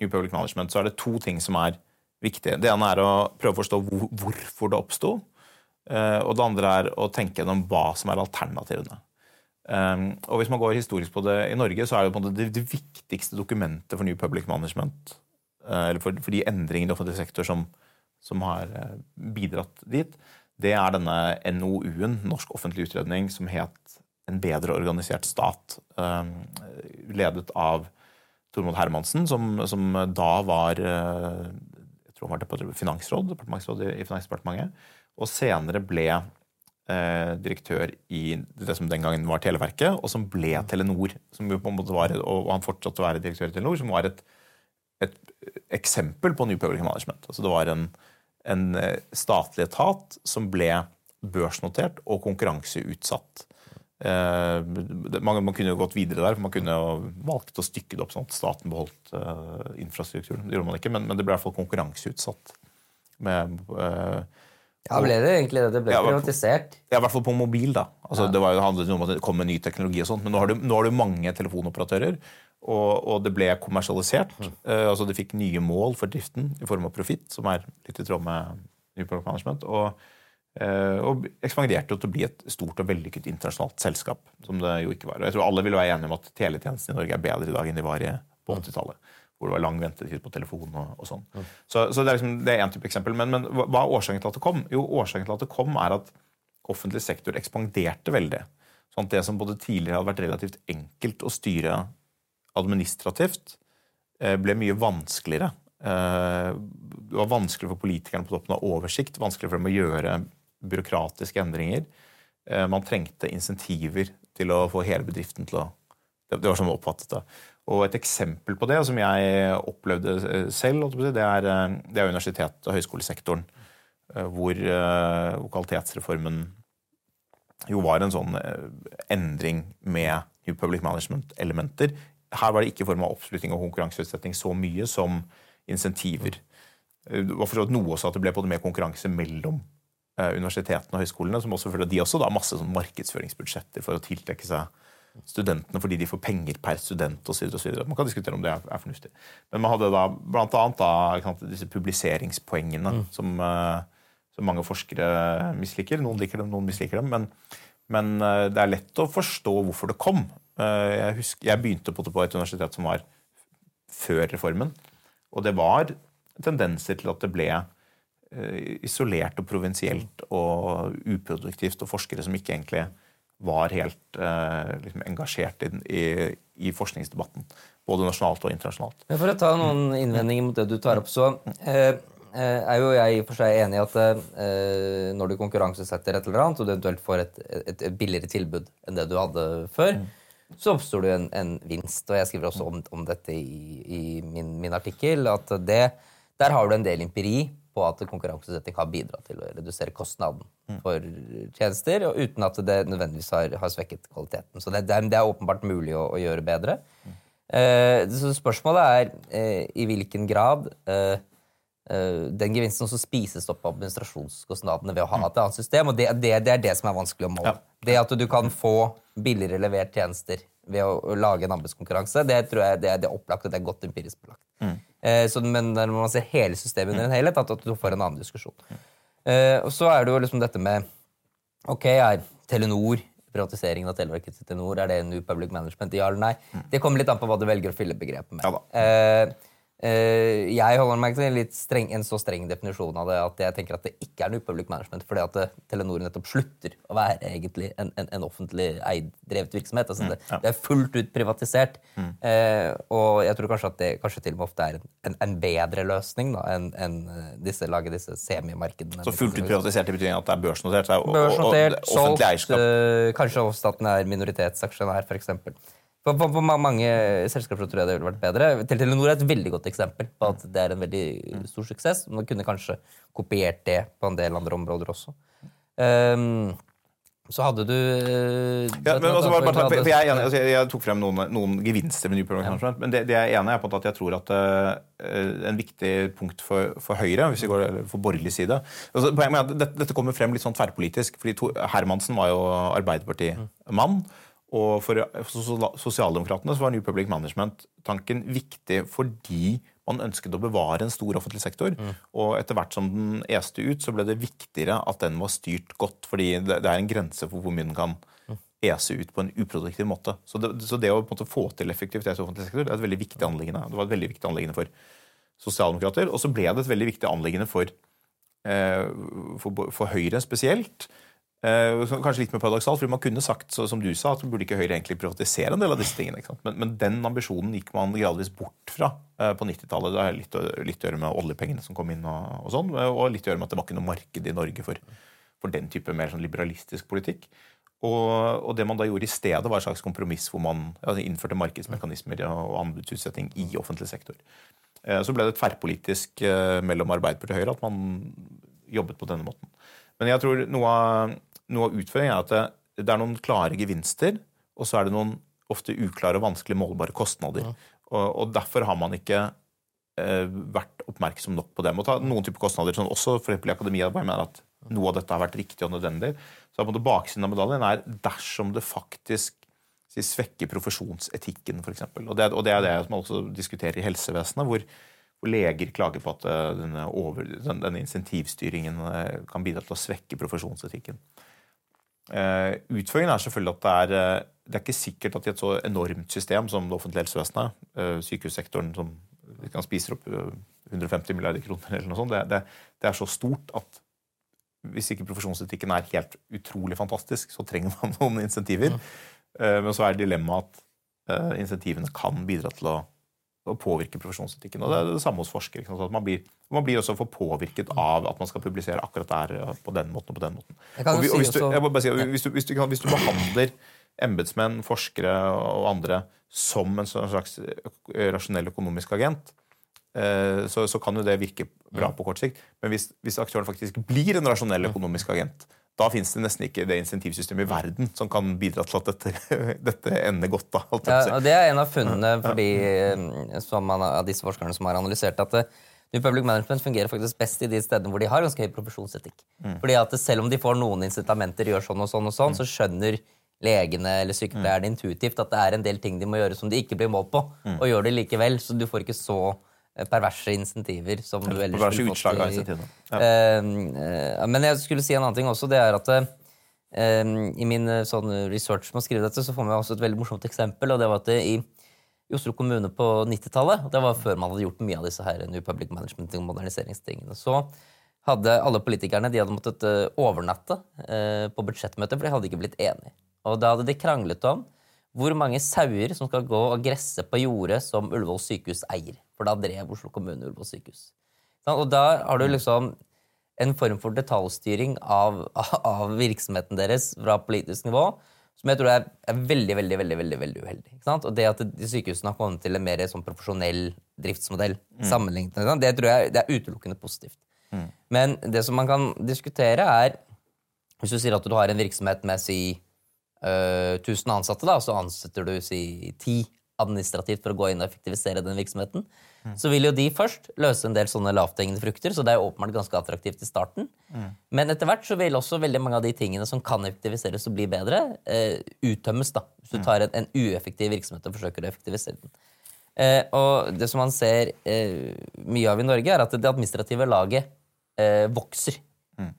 New Public Management, så er det to ting som er viktige. Det ene er å prøve å forstå hvor, hvorfor det oppsto. eh, og det andre er å tenke gjennom hva som er alternativene. Um, og hvis man går historisk på det i Norge, så er det på en måte det, viktigste dokumentet for New Public Management, uh, eller for, for de endringene i offentlig sektor som, som har uh, bidratt dit, det er denne NOU-en, Norsk offentlig utredning, som het En bedre organisert stat, um, ledet av Tormod Hermansen, som, som da var uh, jeg tror han var finansråd, departementsråd i, i Finansdepartementet, og senere ble direktør i det som den gangen var Televerket, og som ble Telenor. Som var, og han fortsatte å være direktør i Telenor, som var et, et eksempel på New Public Management. Altså det var en, en eh, statlig etat som ble børsnotert og konkurranseutsatt. Eh, man, man kunne jo gått videre der, for man kunne jo valgt å stykke det opp sånn at staten beholdt eh, infrastrukturen. Det gjorde man ikke, men, men det ble i hvert fall konkurranseutsatt. Med, eh, Ja, ble det egentlig det? Det ble Ja, privatisert. ja, I hvert fall på mobil. da. Altså, Det var jo, handlet om at det kom med ny teknologi, og sånt, men nå har du, nå har du mange telefonoperatører. Og, og det ble kommersialisert. Eh, altså Det fikk nye mål for driften i form av profitt, som er litt i tråd med New Product Management. Og, uh, og ekspanderte til å bli et stort og vellykket internasjonalt selskap. som det jo ikke var. Og jeg tror alle vil være enige om at teletjenestene i Norge er bedre i dag enn de var i, på 80-tallet. Hvor det var lang ventetid på telefon og, og sånn. Så, så det er liksom, det er én type eksempel. Men, men hva er årsaken til at det kom? Jo, årsaken til at det kom, er at offentlig sektor ekspanderte veldig. Sånn at det som både tidligere hadde vært relativt enkelt å styre administrativt, eh, ble mye vanskeligere. Eh, Det var vanskelig for politikerne på toppen ha oversikt, vanskelig for dem å gjøre byråkratiske endringer. Eh, Man trengte insentiver til å få hele bedriften til å Det det var sånn vi oppfattet det. Og et eksempel på det, som jeg opplevde eh, selv, det er, eh, det er universitet- og høyskolesektoren. eh, Hvor, kvalitetsreformen jo var en sånn endring med New Public Management-elementer. Her var det ikke i form av oppslutning og konkurranseutsetting så mye som insentiver. Det var for så vidt noe også at det ble både mer konkurranse mellom universitetene og høyskolene, som også følte de også da masse sånn markedsføringsbudsjetter for å tiltrekke seg studentene fordi de får penger per student osv. Man kan diskutere om det er, er fornuftig. Men man hadde da blant annet da, disse publiseringspoengene som, eh, som mange forskere misliker. Noen liker dem, noen misliker dem. Men, men eh, det er lett å forstå hvorfor det kom. Eh, Jeg, husker, jeg begynte på, på et universitet som var før reformen. Og det var tendenser til at det ble isolert og provinsielt og uproduktivt, og forskere som ikke egentlig var helt eh, liksom engasjert i, i, i forskningsdebatten. Både nasjonalt og internasjonalt. Men For å ta noen innvendinger mot det du tar opp, så eh, eh, er jo jeg i og for seg enig i at eh, når du konkurransesetter et eller annet, og du eventuelt får et, et, et billigere tilbud enn det du hadde før, så oppstår det en, en vinst. Og jeg skriver også om, om dette i, i min, min artikkel, at det, der har du en del empiri på at konkurranseutsetting har bidratt til å redusere kostnaden for tjenester, og uten at det nødvendigvis har, har svekket kvaliteten. Så det, det, er, det er åpenbart mulig å, å gjøre bedre. Eh, så spørsmålet er eh, i hvilken grad eh, den gevinsten også spises opp av administrasjonskostnadene ved å ha et annet system. Og det, det, det er det som er vanskelig å måle. Det at du kan få billigere levert tjenester ved å, å lage en anbudskonkurranse, det tror jeg det det er opplagt og det er godt empirisk belagt. Eh, så, men når man ser hele systemet under en helhet, at, at du får en annen diskusjon. Eh, og så er det jo liksom dette med Ok, er Telenor privatiseringen av Televerket til Telenor, er det New Public Management? Ja eller nei? Det kommer litt an på hva du velger å fylle begrepet med. Ja da. Eh, Eh, jeg holder meg til streng, en så streng definisjon av det at jeg tenker at det ikke er noe public management, fordi at det, Telenor nettopp slutter å være egentlig en, en, en offentlig eid drevet virksomhet. Altså det, det, er fullt ut privatisert. Eh, og jeg tror kanskje at det kanskje til og med ofte er en, en bedre løsning da, enn en, disse, lage disse semimarkedene. Så fullt ut privatisert i betydning at det er børsnotert? Og, børsnotert, og, og, solgt, øh, kanskje også at den er minoritetsaksjonær, f.eks. For, for, for, mange selskaper tror jeg det ville vært bedre. Telenor er et veldig godt eksempel på at det er en veldig stor suksess. Man kunne kanskje kopiert det på en del andre områder også. Um, så hadde du uh, ja, men altså, bare, bare, for jeg, enig, altså, jeg, tok frem noen, noen gevinster med New Product Management. Men det, det, jeg er enig er på at jeg tror at uh, en viktig punkt for, for, Høyre, hvis vi går for borgerlig side altså, dette, dette, kommer frem litt sånn tverrpolitisk. fordi to, Hermansen var jo Arbeiderparti-mann. Mm. Og for sosialdemokratene var New Public Management-tanken viktig fordi man ønsket å bevare en stor offentlig sektor. Mm. Og etter hvert som den este ut, så ble det viktigere at den var styrt godt. Fordi det, er en grense for hvor mye den kan ese ut på en uproduktiv måte. Så det, så det å få til effektivitet i offentlig sektor det er et veldig viktig anliggende. Det var et veldig viktig anliggende for sosialdemokrater. Og så ble det et veldig viktig anliggende for, eh, for, for Høyre spesielt. Eh, kanskje litt mer paradoksalt, for Man kunne sagt så, som du sa, at burde ikke Høyre egentlig privatisere en del av disse tingene. Men, men, den ambisjonen gikk man gradvis bort fra eh, på 90-tallet. Det har litt, litt, å gjøre med oljepengene som kom inn, og, og, sånn, og litt å gjøre med at det var ikke noe marked i Norge for, for den type mer sånn liberalistisk politikk. Og, og, det man da gjorde i stedet, var et slags kompromiss hvor man altså, innførte markedsmekanismer og anbudsutsetting i offentlig sektor. Eh, så ble det tverrpolitisk eh, mellom Arbeiderpartiet og Høyre at man jobbet på denne måten. Men jeg tror noe av noe av utføringen er at det, det, er noen klare gevinster, og så er det noen ofte uklare og vanskelig målbare kostnader. Ja. Og, og, derfor har man ikke eh, vært oppmerksom nok på dem. Og ta noen typer kostnader, sånn også for eksempel i akademia, bare mener at noe av dette har vært riktig og nødvendig. Så på Baksiden av medaljen er dersom det faktisk si, svekker profesjonsetikken, f.eks. Og, det, og det er det man også diskuterer i helsevesenet, hvor, hvor leger klager på at eh, denne, over, denne insentivstyringen eh, kan bidra til å svekke profesjonsetikken. Uh, utfordringen er selvfølgelig at det er, eh, det er ikke sikkert at i et så enormt system som det offentlige helsevesenet, uh, sykehussektoren som kan spiser opp 150 milliarder kroner, eller noe sånt, det, det, det, er så stort at hvis ikke profesjonsetikken er helt utrolig fantastisk, så trenger man noen insentiver. Ja. Uh, men så er dilemmaet at insentivene kan bidra til å å påvirke profesjonsetikken. Og det er det samme hos forskere. at man blir, man blir, også for påvirket av at man skal publisere akkurat der på den måten og på den måten. Og, hvis, du, si, hvis, du, hvis, du, hvis, du, behandler embetsmenn, forskere og andre som en slags rasjonell økonomisk agent, eh, så, så, kan jo det virke bra på kort sikt. Men hvis aktøren faktisk blir en rasjonell økonomisk agent, da finnes det nesten ikke det insentivsystemet i verden som kan bidra til at dette, dette ender godt. Da, ja, og Det er en av funnene fordi, man, av disse forskerne som har analysert at eh, New Public Management fungerer faktisk best i de stedene hvor de har ganske høy profesjonsetikk. Mm. Fordi at Selv om de får noen incitamenter, gjør sånn og sånn, og sånn, mm. så skjønner legene eller sykepleierne mm. intuitivt at det er en del ting de må gjøre som de ikke blir målt på, mm. og gjør det likevel. Så du får ikke så perverse insentiver. som du ellers perverse utslag av insentivene. Ja. Uh, men jeg skulle si en annen ting også. det er at uh, I min sånn research med å skrive dette, så får vi også et veldig morsomt eksempel. og det var at det i, i Oslo kommune på 90-tallet, det var før man hadde gjort mye av disse her New Public Management og moderniseringstingene, så hadde alle politikerne de hadde måttet overnatte på budsjettmøter, for de hadde ikke blitt enige. Og da hadde de kranglet om hvor mange sauer som skal gå og gresse på jordet som Ullevål sykehus eier. For da drev Oslo kommune Ullevål sykehus. Og da har du liksom en form for detaljstyring av, av virksomheten deres fra politisk nivå som jeg tror er, er veldig veldig, veldig, veldig, veldig uheldig. Og det at de sykehusene har kommet til en mer sånn profesjonell driftsmodell, mm. sammenlignet, det tror jeg det er utelukkende positivt. Mm. Men det som man kan diskutere, er Hvis du sier at du har en virksomhet med si 1000 eh, ansatte, da, så ansetter du si ti administrativt for å gå inn og effektivisere den virksomheten, mm. så vil jo de først løse en del sånne lavthengende frukter, så det er åpenbart ganske attraktivt i starten. Mm. Men etter hvert så vil også veldig mange av de tingene som kan effektiviseres og bli bedre, uh, uttømmes, da, hvis du mm. tar en, en, ueffektiv virksomhet og forsøker å effektivisere den. Uh, og det som man ser uh, mye av i Norge, er at det administrative laget vokser. Mm.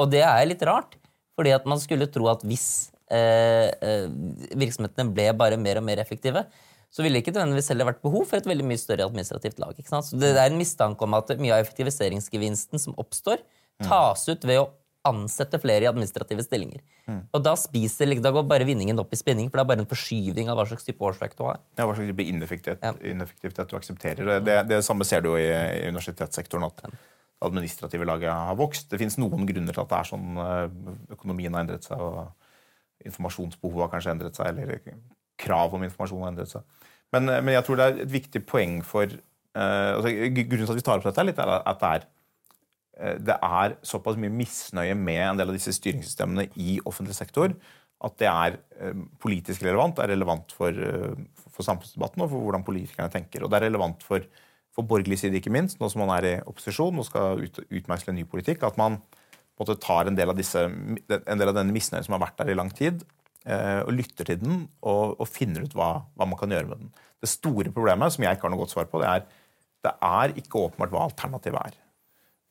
og det er litt rart, fordi at man skulle tro at hvis Eh, eh, virksomhetene ble bare mer og mer effektive, så ville det ikke nødvendigvis heller vært behov for et veldig mye større administrativt lag. ikke sant? Så Det er en mistanke om at mye av effektiviseringsgevinsten som oppstår, tas ut ved å ansette flere i administrative stillinger. Og da spiser, da går bare vinningen opp i spinning, for det er bare en forskyving av hva slags type årsverk du har. Ja, Hva slags type ineffektivitet, ineffektivitet du aksepterer. Det, det, det samme ser du jo i, i universitetssektoren. at administrative laget har vokst. Det finnes noen grunner til at det er sånn. eh, Økonomien har endret seg, og informasjonsbehovet har kanskje endret seg. Eller krav om informasjon har endret seg. Men, eh, men jeg tror det er et viktig poeng for uh, altså, Grunnen til at vi tar opp dette, litt er at det er eh, det er såpass mye misnøye med en del av disse styringssystemene i offentlig sektor at det er uh, politisk relevant, det er relevant for, uh, for samfunnsdebatten og for hvordan politikerne tenker. Og det er relevant for, for borgerlig side, ikke minst, nå som man er i opposisjon og skal ut, utmeisle ny politikk, at man måte, tar en del disse, en del av denne misnøyen som har vært der i lang tid, eh, og lytter til den og, og finner ut hva, hva man kan gjøre med den. Det store problemet, som jeg ikke har noe godt svar på, det er det er ikke åpenbart hva alternativet er.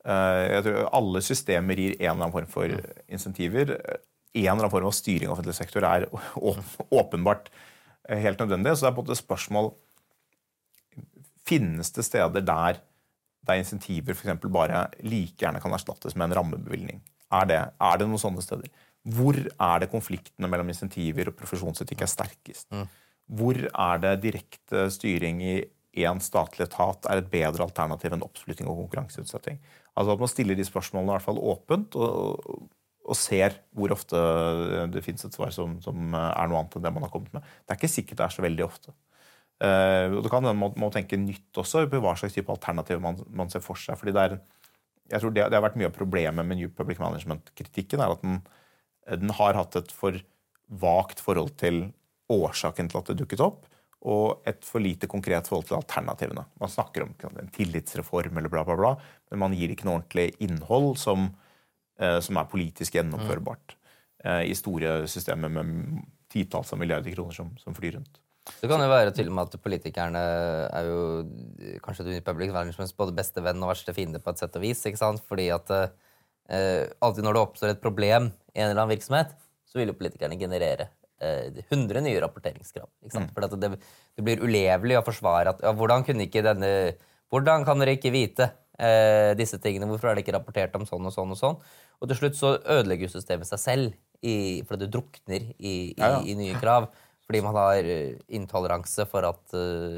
Eh, jeg tror Alle systemer gir en eller annen form for insentiver. En eller annen form av styring av offentlig sektor er åpenbart eh, helt nødvendig. Så det er på en måte spørsmål Finnes det steder der, der insentiver for bare like gjerne kan erstattes med en rammebevilgning? Er det, er det noen sånne steder? Hvor er det konfliktene mellom insentiver og profesjonsetikk er sterkest? Hvor er det direkte styring i én statlig etat er et bedre alternativ enn oppsplitting og konkurranseutsetting? Altså At man stiller de spørsmålene i hvert fall åpent, og, og ser hvor ofte det finnes et svar som, som er noe annet enn det man har kommet med. Det er ikke sikkert det er så veldig ofte. Eh, og Du kan må, må tenke nytt også på hva slags type alternativ man, man ser for seg. fordi det er, jeg tror det, det har vært Mye av problemet med New Public Management-kritikken er at den, den har hatt et for vagt forhold til årsaken til at det dukket opp, og et for lite konkret forhold til alternativene. Man snakker om en tillitsreform eller bla, bla, bla, men man gir ikke noe ordentlig innhold som, eh, som er politisk gjennomførbart eh, i store systemer med titalls av milliarder kroner som, som flyr rundt. Det kan jo være til og med at politikerne er jo kanskje du Public Managements både beste venn og verste fiende på et sett og vis. ikke sant? Fordi at eh, alltid når det oppstår et problem i en eller annen virksomhet, så vil jo politikerne generere eh, 100 nye rapporteringskrav. ikke sant? For at det, det blir ulevelig å forsvare at ja, hvordan kunne ikke denne Hvordan kan dere ikke vite eh, disse tingene? Hvorfor er det ikke rapportert om sånn og sånn og sånn? Og til slutt så ødelegger jo systemet seg selv i, fordi det drukner i, i, Ja, ja. i nye krav. Fordi man har eh, intoleranse for at eh,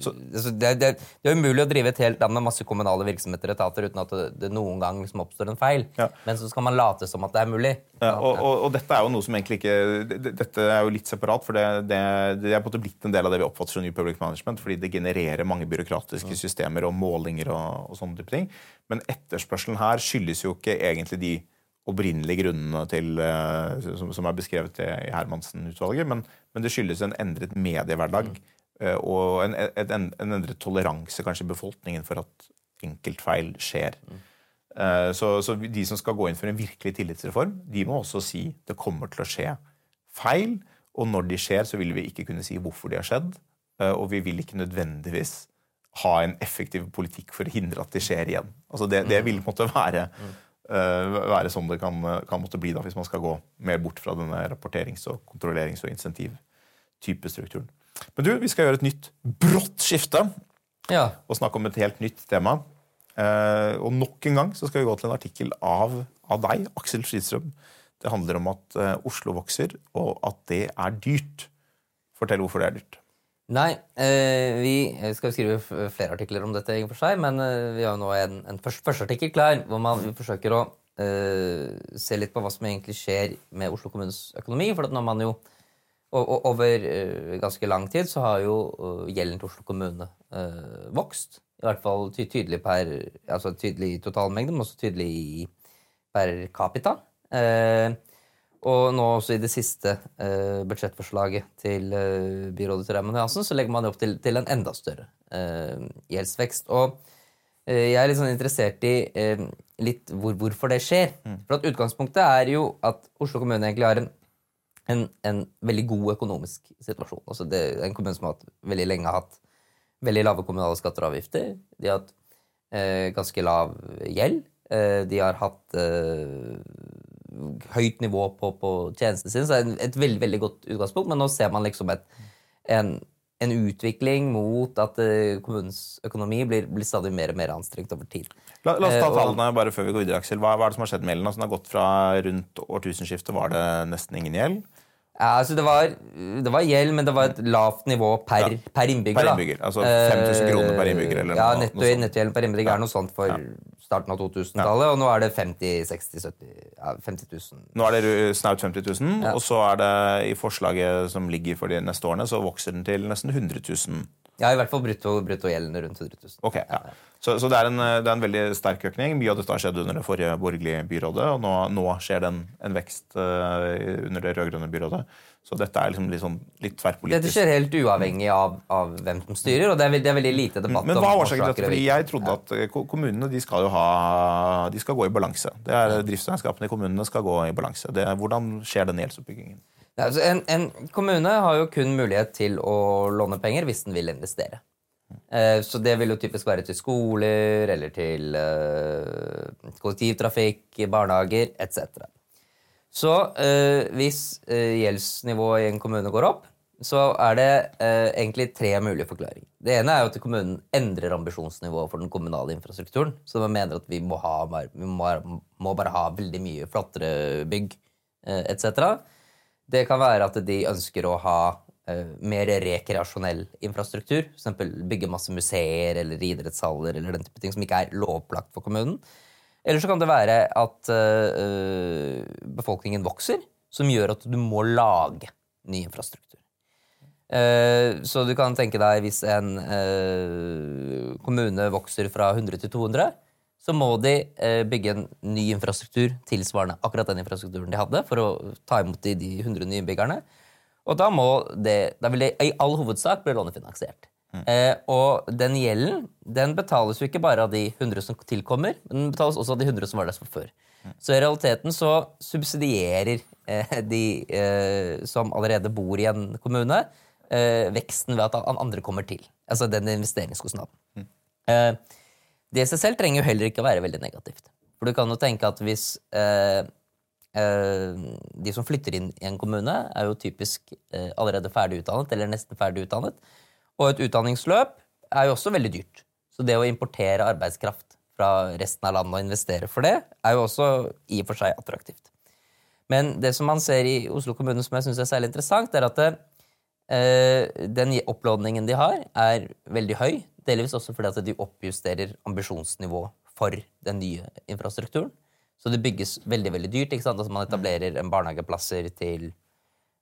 Så- altså, det, det, det er umulig å drive et helt land med masse kommunale virksomheter og etater uten at det, det noen gang liksom oppstår en feil. Ja. Men så skal man late som at det er mulig. Ja, og, og, og dette er jo noe som egentlig ikke det- det- Dette er jo litt separat, for det, det, det er på en måte blitt en del av det vi oppfatter som New Public Management, fordi det genererer mange byråkratiske systemer og målinger og, og sånne type ting. Men etterspørselen her skyldes jo ikke egentlig de opprinnelige grunnene til, eh, som, som er beskrevet i Hermansen-utvalget, men, men det skyldes en endret mediehverdag mm. og en, en, en endret toleranse kanskje i befolkningen for at enkeltfeil skjer. Mm. Så, så de som skal gå inn for en virkelig tillitsreform, de må også si det kommer til å skje feil. Og når de skjer, så vil vi ikke kunne si hvorfor de har skjedd. eh, Og vi vil ikke nødvendigvis ha en effektiv politikk for å hindre at de skjer igjen. Altså det, det vil på en måte være, eh, være sånn det kan, kan måtte bli da, hvis man skal gå mer bort fra denne rapporterings- og kontrollerings- og insentivtypestrukturen. Men du, vi skal gjøre et nytt brått skifte Ja. og snakke om et helt nytt tema. Eh, og nok en gang så skal vi gå til en artikkel av, av deg, Aksel Skidstrøm. Det handler om at eh, Oslo vokser, og at det er dyrt. Fortell hvorfor det er dyrt. Nei, eh, vi skal skrive flere artikler om dette, seg, men eh, vi har jo nå en, en første, artikkel klar, hvor man vi forsøker å eh, se litt på hva som egentlig skjer med Oslo kommunes økonomi. For når man jo over ganske lang tid så har jo gjelden til Oslo kommune eh, vokst. I hvert fall ty tydelig per altså tydelig i totalmengde, men også tydelig i, per capita. Eh, og nå også i det siste eh, budsjettforslaget til eh, byrådet til Raymond Johansen, så legger man det opp til, til en enda større eh, gjeldsvekst. Og eh, jeg er litt sånn interessert i eh, litt hvor, hvorfor det skjer. For at utgangspunktet er jo at Oslo kommune egentlig har en, en, en veldig god økonomisk situasjon. Altså det er en kommune som har hatt, veldig lenge har hatt veldig lave kommunale skatter og avgifter. De har hatt eh, ganske lav gjeld. Eh, de har hatt høyt nivå på, på tjenestene sine, så er et veldig veldig godt utgangspunkt. Men nå ser man liksom et, en, en utvikling mot at eh, kommunens økonomi blir, blir stadig mer og mer anstrengt over tid. La, la oss ta Eh, og- tallene bare før vi går videre, Aksel. Hva, hva er det som har skjedd med gjelden? Altså, den har gått fra rundt årtusenskiftet var det nesten ingen gjeld. Ja, altså det, var, det var gjeld, men det var et lavt nivå per, Ja. per innbygger. Per da. innbygger, altså 5000 kroner per innbygger, eller ja, noe- netto, noe. Nettogjeld per innbygger er noe sånt for starten av 2000-tallet, og nå er det 50 60 70 ja, 50 000. Nå er det snaut 50 000, og så er det i forslaget som ligger for de neste årene, så vokser den til nesten 100 000. Ja, i hvert fall brutto, bruttogjelden rundt 100 000. Ok, ja. Så, så det, er en, det er en veldig sterk økning. Mye av dette har skjedd under det forrige borgerlige byrådet, og nå, nå skjer det en, en vekst uh, under det rød-grønne byrådet. Så dette er liksom litt, sånn, litt Dette skjer helt uavhengig av, av hvem som styrer, og det er, det er veldig lite debatt Men om hva er årsaken til dette? Fordi. Jeg trodde at eh, kommunene de skal ha, de skal gå i balanse. Det er Driftsregnskapene i kommunene skal gå i balanse. Det, hvordan skjer den gjeldsoppbyggingen? Altså en, en kommune har jo kun mulighet til å låne penger hvis den vil investere. Eh, så det vil jo typisk være til skoler eller til eh, kollektivtrafikk, barnehager etc. Så eh, hvis gjeldsnivået i en kommune går opp, så er det egentlig tre mulige forklaringer. Det ene er jo at kommunen endrer ambisjonsnivået for den kommunale infrastrukturen. Så man mener at vi må, ha, vi må, bare ha veldig mye flottere bygg etc. Det kan være at de ønsker å ha mer rekreasjonell infrastruktur. F.eks. bygge masse museer eller idrettshaller eller den type ting som ikke er lovplagt for kommunen. Eller så kan det være at eh, befolkningen vokser, som gjør at du må lage ny infrastruktur. Eh, så du kan tenke deg hvis en eh, kommune vokser fra 100 til 200, så må de eh, bygge en ny infrastruktur tilsvarende akkurat den infrastrukturen de hadde, for å ta imot de, de 100 nye innbyggerne. Og da må det, da vil det i all hovedsak bli lånefinansiert. Eh, og den gjelden den betales jo ikke bare av de 100 som tilkommer, men den betales også av de 100 som var der fra før. Så i realiteten så subsidierer eh, de eh, som allerede bor i en kommune, eh, veksten ved at andre kommer til. Altså den investeringskostnaden. Eh, det i seg selv trenger jo heller ikke å være veldig negativt. For du kan jo tenke at hvis eh, de som flytter inn i en kommune, er jo typisk eh, allerede ferdig utdannet eller nesten ferdig utdannet. Og et utdanningsløp er jo også veldig dyrt. Så det å importere arbeidskraft fra resten av landet og investere for det, er jo også i og for seg attraktivt. Men det som man ser i Oslo kommune som jeg syns er særlig interessant, er at det, eh, den opplåningen de har, er veldig høy. Delvis også fordi at de oppjusterer ambisjonsnivået for den nye infrastrukturen. Så det bygges veldig veldig dyrt. ikke sant? Altså Man etablerer en barnehageplasser til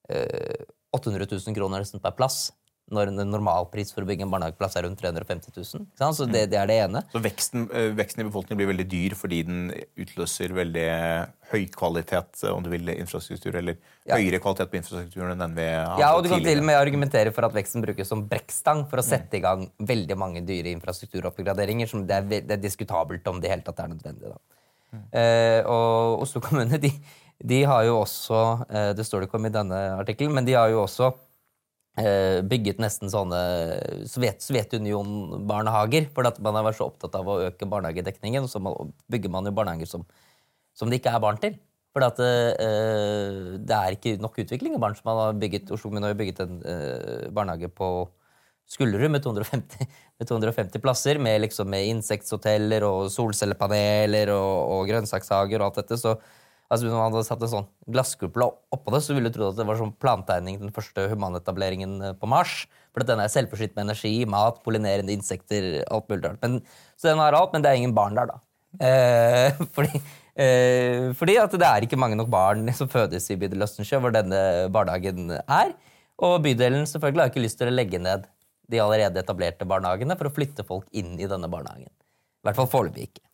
eh, 800 000 kroner nesten per plass. Når en normalpris for å bygge en barnehageplass er rundt 350 000. Ikke sant? Så det, det er det ene. Så veksten, eh, veksten i befolkningen blir veldig dyr fordi den utløser veldig høy kvalitet eh, om du vil, infrastruktur, eller Ja. høyere kvalitet på infrastrukturen enn den vi hadde Ja, og du kan til og med argumentere for at veksten brukes som brekkstang for å sette i gang veldig mange dyre infrastrukturoppgraderinger som det er, det er diskutabelt om det i hele tatt er nødvendig. Da. Eh, og Oslo kommune de, de har jo også eh, Det står det ikke om i denne artikkelen, men de har jo også eh, bygget nesten sånne Sovjet, Sovjetunionbarnehager. For at man har vært så opptatt av å øke barnehagedekningen, så man, bygger man jo barnehager som, som det ikke er barn til. For at, eh, det er ikke nok utvikling av barn. Så man har bygget, Oslo kommune har bygget en eh, barnehage på Skullerud med 250, med 250 plasser, med, liksom, med insekthoteller og solcellepaneler og, og grønnsakshager og alt dette. Så altså, hvis man hadde satt en sånn glasskuppel oppå det, så ville du trodd at det var sånn plantegning den første humanetableringen eh, på Mars. For den er selvforsynt med energi, mat, pollinerende insekter, alt mulig rart. Så den har alt, men det er ingen barn der, da. Eh, fordi, eh, fordi at det er ikke mange nok barn som fødes i bydel Østensjø, hvor denne barnehagen er. Og bydelen selvfølgelig har ikke lyst til å legge ned de allerede etablerte barnehagene for å flytte folk inn i denne barnehagen. I hvert fall foreløpig ikke.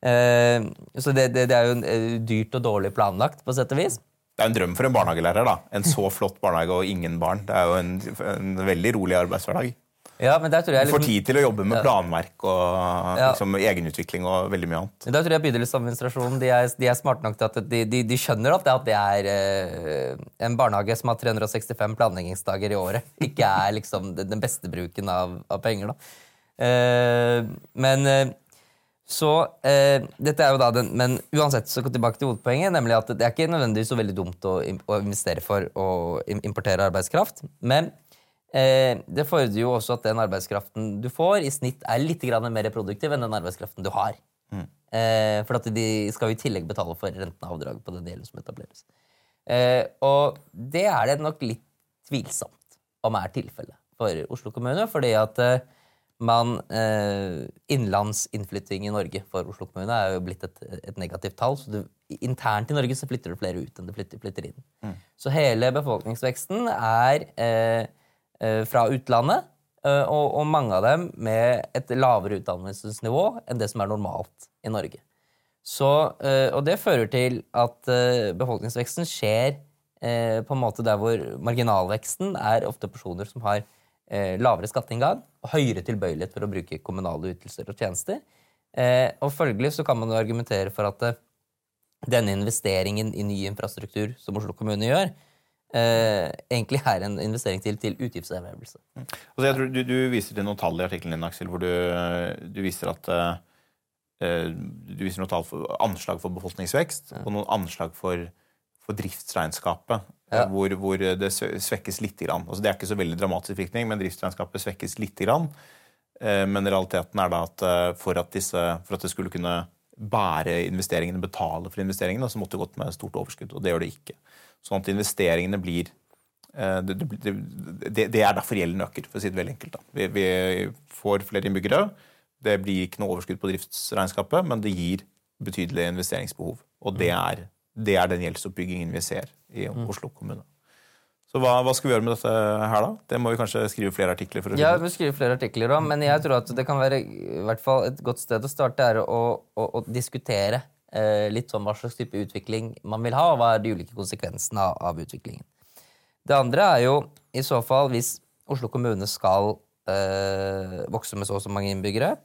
Eh, så det, det, det er jo eh, dyrt og dårlig planlagt, på sett og vis. Det er en drøm for en barnehagelærer. da. En så flott barnehage og ingen barn. Det er jo en, en veldig rolig arbeidshverdag. Ja, men der Du får liksom, tid til å jobbe med planverk og Ja. liksom, egenutvikling og veldig mye annet. Da tror jeg bydelsadministrasjonen de er, de er smarte nok til at de, de, de skjønner at det, at det er eh, en barnehage som har 365 planleggingsdager i året, ikke er liksom den beste bruken av, av penger. Eh, men eh, så eh, dette er jo da den, Men uansett, så tilbake til hovedpoenget, nemlig at det er ikke nødvendigvis så veldig dumt å, å investere for å importere arbeidskraft. Men det fordrer jo også at den arbeidskraften du får, i snitt er litt mer produktiv enn den arbeidskraften du har. Eh, for de skal jo i tillegg betale for renten av avdraget på den delen som etableres. Eh, og det er det nok litt tvilsomt om er tilfellet for Oslo kommune, fordi at eh, man eh, Innlandsinnflytting i Norge for Oslo kommune er jo blitt et, et negativt tall. så du, Internt i Norge så flytter det flere ut enn det flytter, flytter inn. Så hele befolkningsveksten er eh, eh, fra utlandet, eh, og, og mange av dem med et lavere utdannelsesnivå enn det som er normalt i Norge. Så, eh, og det fører til at eh, befolkningsveksten skjer eh, på en måte der hvor marginalveksten er ofte personer som har eh, lavere skatteinngang og høyere tilbøyelighet for å bruke kommunale ytelser og tjenester. Eh, og følgelig så kan man argumentere for at eh, denne investeringen i ny infrastruktur som Oslo kommune gjør, eh, egentlig er en investering til, til utgiftservervelse. Altså, jeg tror du, du viser til noen tall i artikkelen din, Aksel, hvor du, du viser at eh, du viser noen tall for anslag for befolkningsvekst og noen anslag for, for driftsregnskapet, Ja. eh, hvor, hvor det svekkes lite grann. Altså, det er ikke så veldig dramatisk virkning, men driftsregnskapet svekkes lite grann. Eh, Men realiteten er da at eh, for at, disse, for at det skulle kunne bære investeringene, betale for investeringene, så måtte det gått med stort overskudd. Og det gjør det ikke. Sånn at investeringene blir eh, det, det, det, det er derfor gjelden øker, for å si det veldig enkelt. Vi, vi får flere innbyggere. Det blir ikke noe overskudd på driftsregnskapet, men det gir betydelig investeringsbehov. Og det er, det er den gjeldsoppbyggingen vi ser i Oslo kommune. Så hva, hva skal vi gjøre med dette her, da? Det må vi kanskje skrive flere artikler for Ja, vi skrive flere artikler da, men jeg tror at det kan være i hvert fall et godt sted å starte er å, å, å diskutere litt sånn hva slags type utvikling man vil ha, og hva er de ulike konsekvensene av, utviklingen. Det andre er jo i så fall hvis Oslo kommune skal eh, vokse med så og så mange innbyggere,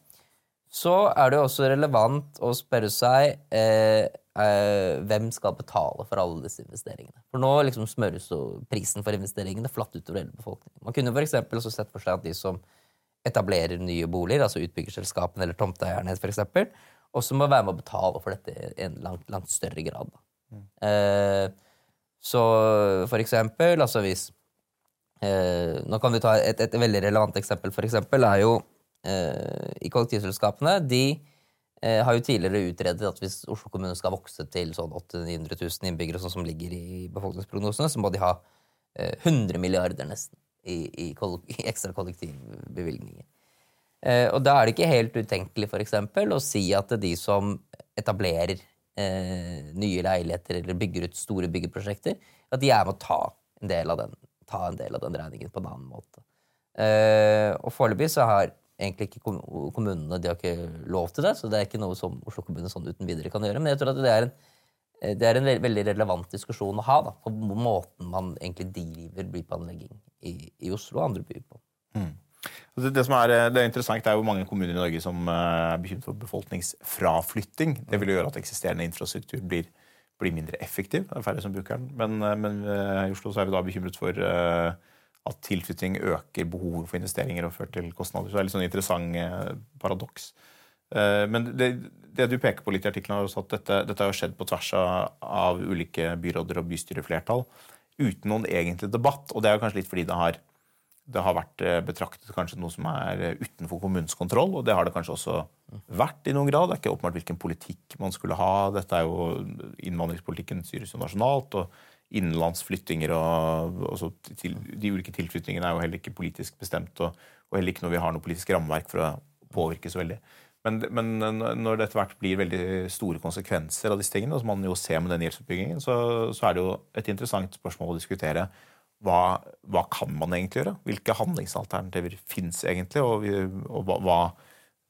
så er det jo også relevant å spørre seg eh, eh, hvem skal betale for alle disse investeringene. For nå liksom smøres jo prisen for investeringene flatt utover hele befolkningen. Man kunne for også sett for seg at de som etablerer nye boliger, altså utbyggerselskapene eller tomteeierne også må være med å betale for dette i en langt, langt større grad. Da. Eh, så for eksempel, altså hvis eh, Nå kan vi ta et, et veldig relevant eksempel, for eksempel, er jo eh, i kollektivselskapene. De eh, har jo tidligere utredet at hvis Oslo kommune skal vokse til sånn 800 000-900 000 innbyggere, sånn som ligger i befolkningsprognosene, så må de ha eh, 100 milliarder nesten i, i, koll i ekstra kollektivbevilgninger. Eh, og da er det ikke helt utenkelig for eksempel, å si at de som etablerer eh, nye leiligheter eller bygger ut store byggeprosjekter, at de er med å ta en del av den, del av den regningen på en annen måte. Eh, og foreløpig så har egentlig ikke kommunene de har ikke lov til det, så det er ikke noe som Oslo kommune sånn uten videre kan gjøre. Men jeg tror at det er en, eh, det er en ve- veldig relevant diskusjon å ha da, på måten man egentlig driver byplanlegging i, i Oslo og andre byer på. Det, det som er, eh, det er interessant, er jo mange kommuner i Norge som eh, er bekymret for befolkningsfraflytting. Det vil jo gjøre at eksisterende infrastruktur blir, blir mindre effektiv. Det er færre som bruker den. Men, eh, men i Oslo er vi da bekymret for at tilflytting øker behovet for investeringer og fører til kostnader. Så det er litt sånn interessant paradoks. Men det, det du peker på litt i artikkelen, er også at dette, dette har skjedd på tvers av, av ulike byråder og bystyreflertall uten noen egentlig debatt. Og det er jo kanskje litt fordi det har det har vært eh, betraktet kanskje noe som er eh, utenfor kommunens kontroll, og det har det kanskje også vært i noen grad. Det er ikke åpenbart hvilken politikk man skulle ha. Dette er jo Innvandringspolitikken styres jo nasjonalt, og innenlandsflyttinger og, og til, De ulike tilflyttingene er jo heller ikke politisk bestemt, og, og heller ikke når vi har noe politisk rammeverk for å påvirke så veldig. Men, men når det etter hvert blir veldig store konsekvenser av disse tingene, som man jo ser med den gjeldsoppbyggingen, så, så er det jo et interessant spørsmål å diskutere hva, hva kan man egentlig gjøre? Hvilke handlingsalternativer fins egentlig? Og, og hva,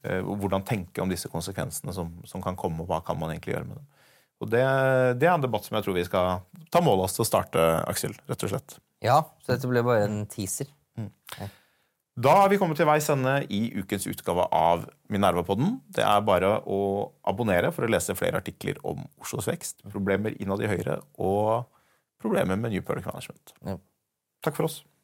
eh, hvordan tenke om disse konsekvensene som, som kan komme, og hva kan man egentlig gjøre med dem? Og det, det er en debatt som jeg tror vi skal ta mål av oss til å starte, Aksel. rett og slett. Ja, så dette ble bare en teaser. Da er vi kommet til veis ende i ukens utgave av Minerva-podden. Det er bare å abonnere for å lese flere artikler om Oslos vekst, problemer innad i Høyre og problemer med New Product Management. Ja. Takk for oss.